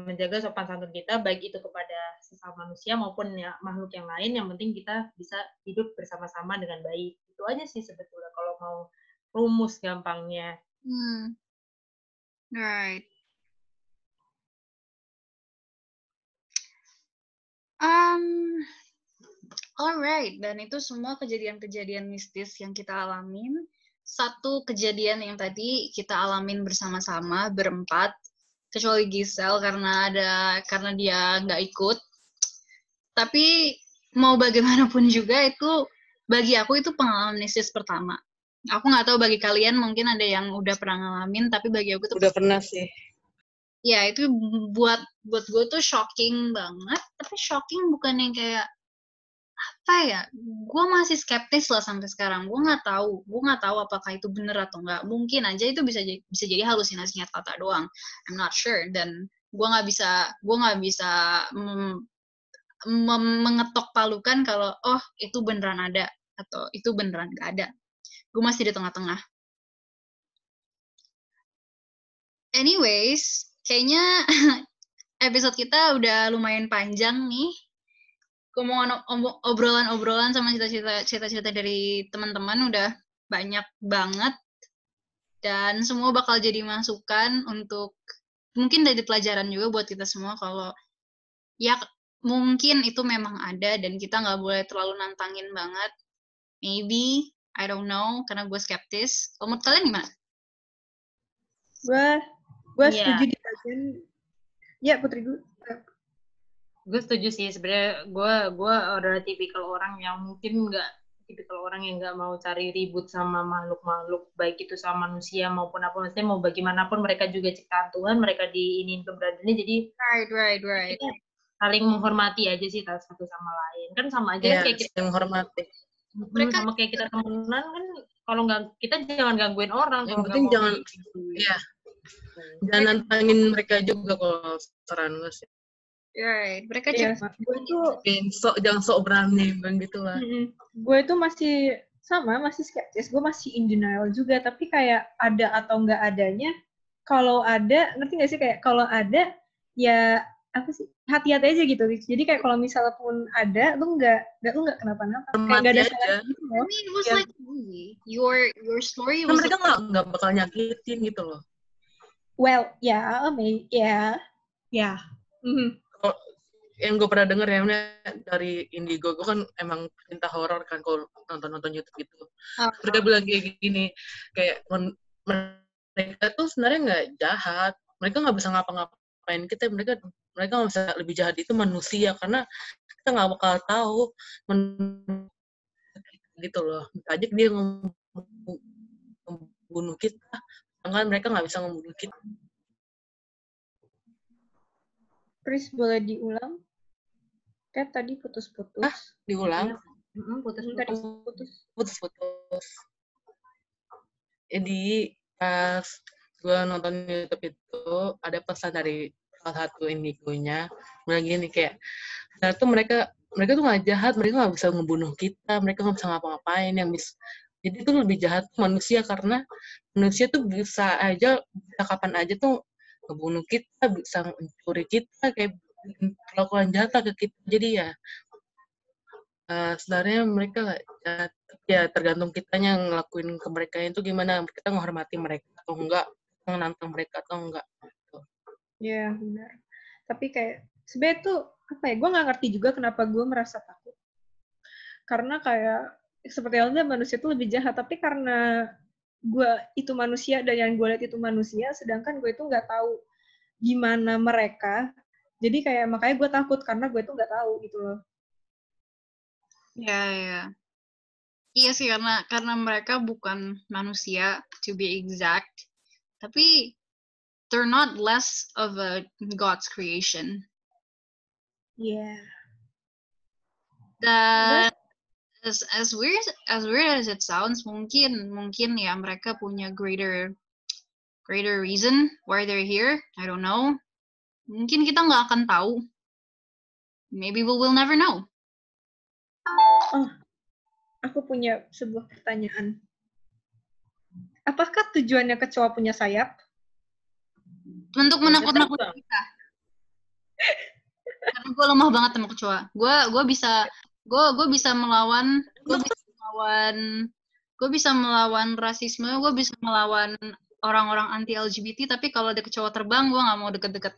menjaga sopan santun kita baik itu kepada sesama manusia maupun ya makhluk yang lain yang penting kita bisa hidup bersama-sama dengan baik itu aja sih sebetulnya kalau mau rumus gampangnya. Hmm. Right. Um, alright, dan itu semua kejadian-kejadian mistis yang kita alamin. Satu kejadian yang tadi kita alamin bersama-sama berempat, kecuali Gisel karena ada karena dia nggak ikut. Tapi mau bagaimanapun juga itu bagi aku itu pengalaman mistis pertama. Aku nggak tahu bagi kalian mungkin ada yang udah pernah ngalamin, tapi bagi aku tuh Udah pernah sih. ya itu buat buat gue tuh shocking banget tapi shocking bukan yang kayak apa ya gue masih skeptis lah sampai sekarang. Gue nggak tahu gue nggak tahu apakah itu bener atau enggak mungkin aja itu bisa jadi bisa jadi halusinasinya Tata doang. I'm not sure. Dan gue nggak bisa gue nggak bisa mem- mem- mengetok palukan kalau oh itu beneran ada atau itu beneran gak ada. Gue masih di tengah-tengah. Anyways kayaknya episode kita udah lumayan panjang nih. Obrolan-obrolan sama cita-cita cita-cita dari teman-teman udah banyak banget dan semua bakal jadi masukan untuk mungkin dari pelajaran juga buat kita semua kalau ya mungkin itu memang ada dan kita nggak boleh terlalu nantangin banget. Maybe, I don't know, karena gue skeptis. Kalau menurut kalian gimana? Gue gue Iya. setuju di bagian ya Putri gue Gue setuju sih sebenarnya gue gue adalah tipikal orang yang mungkin nggak tipikal orang yang nggak mau cari ribut sama makhluk-makhluk baik itu sama manusia maupun apa maksudnya mau bagaimanapun mereka juga ciptaan Tuhan mereka diinin keberadaannya jadi Right, right, right. kita saling menghormati aja sih satu sama lain kan sama aja kan kayak kita menghormati. Mereka- sama kayak kita temenan kan kalau nggak kita jangan gangguin orang Yang penting jangan-. Iya. Jangan nantangin mereka juga kalau saran gue sih. Right. Mereka cuma gue tuh Jangan sok jangan sok berani kan gitu lah. gue tuh masih sama masih skeptis. Gue masih in denial juga. Tapi kayak ada atau nggak adanya kalau ada ngerti nggak sih? Kayak kalau ada ya apa sih? Hati-hati aja gitu. Jadi kayak kalau misalnya pun ada lu nggak nggak lu nggak kenapa-napa. Kayak nggak ada salahnya gitu I mean, it was Yeah. like. Your your story Kan was mereka nggak nggak bakal nyakitin gitu loh. well ya may ya ya Mhm. Yang gue pernah denger ya dari Indigo, gue kan emang cinta horor kan kalau nonton-nonton YouTube gitu. Ah. Mereka bilang kayak gini, kayak mereka tuh sebenarnya nggak jahat. Mereka nggak bisa ngapa-ngapain kita. Mereka mereka nggak bisa lebih jahat itu manusia karena kita nggak bakal tahu gitu loh. Aja dia membunuh kita, sedangkan mereka nggak bisa membunuh kita. Chris boleh diulang? Kan tadi putus-putus. Ah, Diulang, Hmm, putus-putus. Putus putus-putus. Jadi pas gue nonton YouTube itu ada pesan dari salah satu indigonya. Bilang gini kayak ternyata mereka mereka tuh nggak jahat mereka nggak bisa ngebunuh kita mereka nggak bisa ngapa-ngapain yang bisa jadi itu lebih jahat manusia karena manusia tuh bisa aja bisa kapan aja tuh ngebunuh kita bisa mencuri kita kayak jahat lah ke kita. Jadi ya eh, sebenarnya mereka Tapi ya tergantung kitanya ngelakuin ke mereka itu gimana kita menghormati mereka atau enggak menantang mereka atau enggak ya benar. Tapi kayak sebenarnya tuh apa ya gue nggak ngerti juga kenapa gue merasa takut. Karena kayak seperti halnya manusia itu lebih jahat tapi karena gue itu manusia dan yang gue lihat itu manusia sedangkan gue itu nggak tahu gimana mereka jadi kayak makanya gue takut karena gue itu nggak tahu gitu loh Ya, ya. Iya sih karena karena mereka bukan manusia to be exact, tapi they're not less of a God's creation. Iya Dan as as weird as weird as it sounds, mungkin mungkin ya mereka punya greater greater reason why they're here. I don't know. Mungkin kita nggak akan tahu. Maybe we will never know. aku punya sebuah pertanyaan apakah tujuannya kecoa punya sayap Untuk menakut-nakuti kita. Karena gue lemah banget sama kecoa. Gue gue bisa gue gue bisa melawan gue bisa melawan gue bisa melawan rasisme, gue bisa melawan orang-orang anti LGBT, tapi kalau ada kecoa terbang, gue nggak mau deket-deket.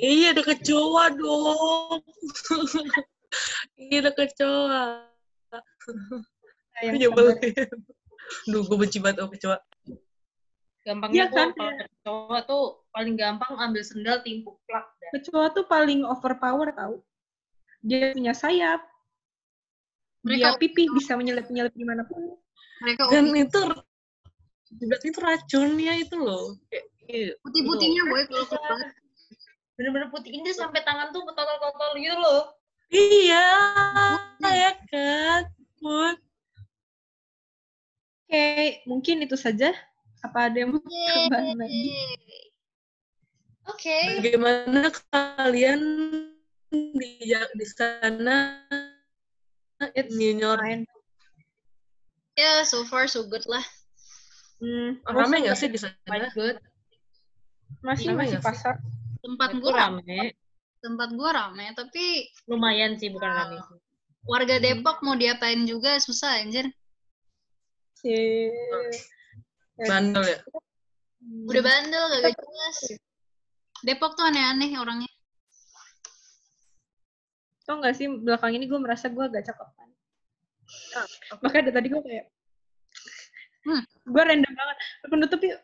Iya, ada kecoa dong. iya, ada kecoa. Yang Nyebelin. Duh, gue benci banget sama kecoa. Gampangnya gua kan, kalau kecoa tuh paling gampang ambil sendal timpuk plak. Kecoa tuh paling overpower tau. Dia punya sayap. Dia Mereka- pipih bisa menyelip-nyelip di mana pun. Mereka Dan itu berarti itu racunnya itu loh. Kayak, iya, putih-putihnya boy kalau keluar. Bener-bener putih ini sampai tangan tuh kotor-kotor gitu loh. Iya, ya kan. Put. Oke, mungkin itu saja. Apa ada yang mau tambahan lagi? Oke. Bagaimana kalian di di sana It's New York? fine. Ya, so far so good lah. Hmm, Ramai nggak sih di sana? Good. masih Ramai masih pasar. Tempat gue rame. rame. Tempat gue rame, tapi Lumayan sih bukan rame. sih. warga Depok mau diapain juga susah anjir. Si Bandel ya? Udah bandel, gak jelas. Depok tuh aneh-aneh orangnya. Tau gak sih belakang ini gue merasa gue agak cakep kan. Makanya dari tadi gue kayak Hmm. gue random banget. Penutup yuk.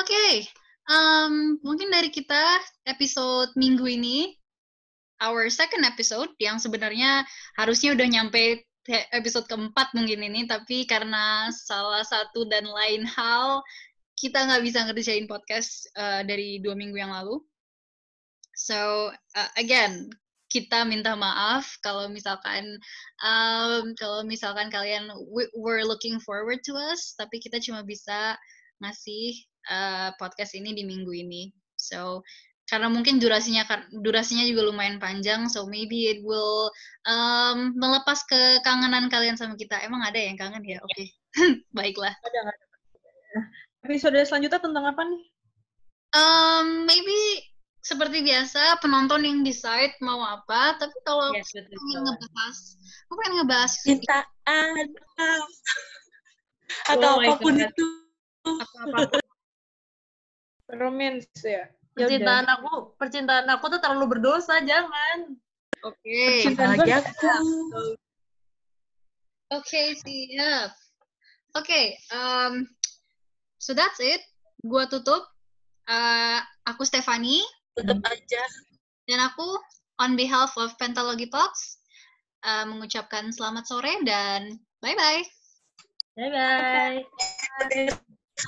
Oke, em, mungkin dari kita episode minggu ini, our second episode yang sebenarnya harusnya udah nyampe episode keempat mungkin ini, tapi karena salah satu dan lain hal kita nggak bisa ngerjain podcast eh, dari dua minggu yang lalu. So uh, again, kita minta maaf kalau misalkan um, kalau misalkan kalian we- were looking forward to us, tapi kita cuma bisa ngasih uh, podcast ini di minggu ini. So karena mungkin durasinya durasinya juga lumayan panjang, so maybe it will um, melepas kekangenan kalian sama kita. Emang ada yang kangen ya? Oke, baiklah. Ada nggak? Episode selanjutnya tentang apa nih? Um, maybe seperti biasa penonton yang decide mau apa, tapi kalau Yes, betul. aku pengen ngebahas, aku pengen ngebahas Cintaan. Atau Oh apa pun itu. Romance ya. Ya Percintaan aku, percintaan aku tuh terlalu berdosa, jangan. Oke, Percintaan gue Bahagiaku. oke siap. Oke, um, so that's it. Gua tutup. Uh, aku Stefani Tetap aja. dan aku on behalf of Pentalogy Talks uh, mengucapkan selamat sore dan bye bye. Bye-bye.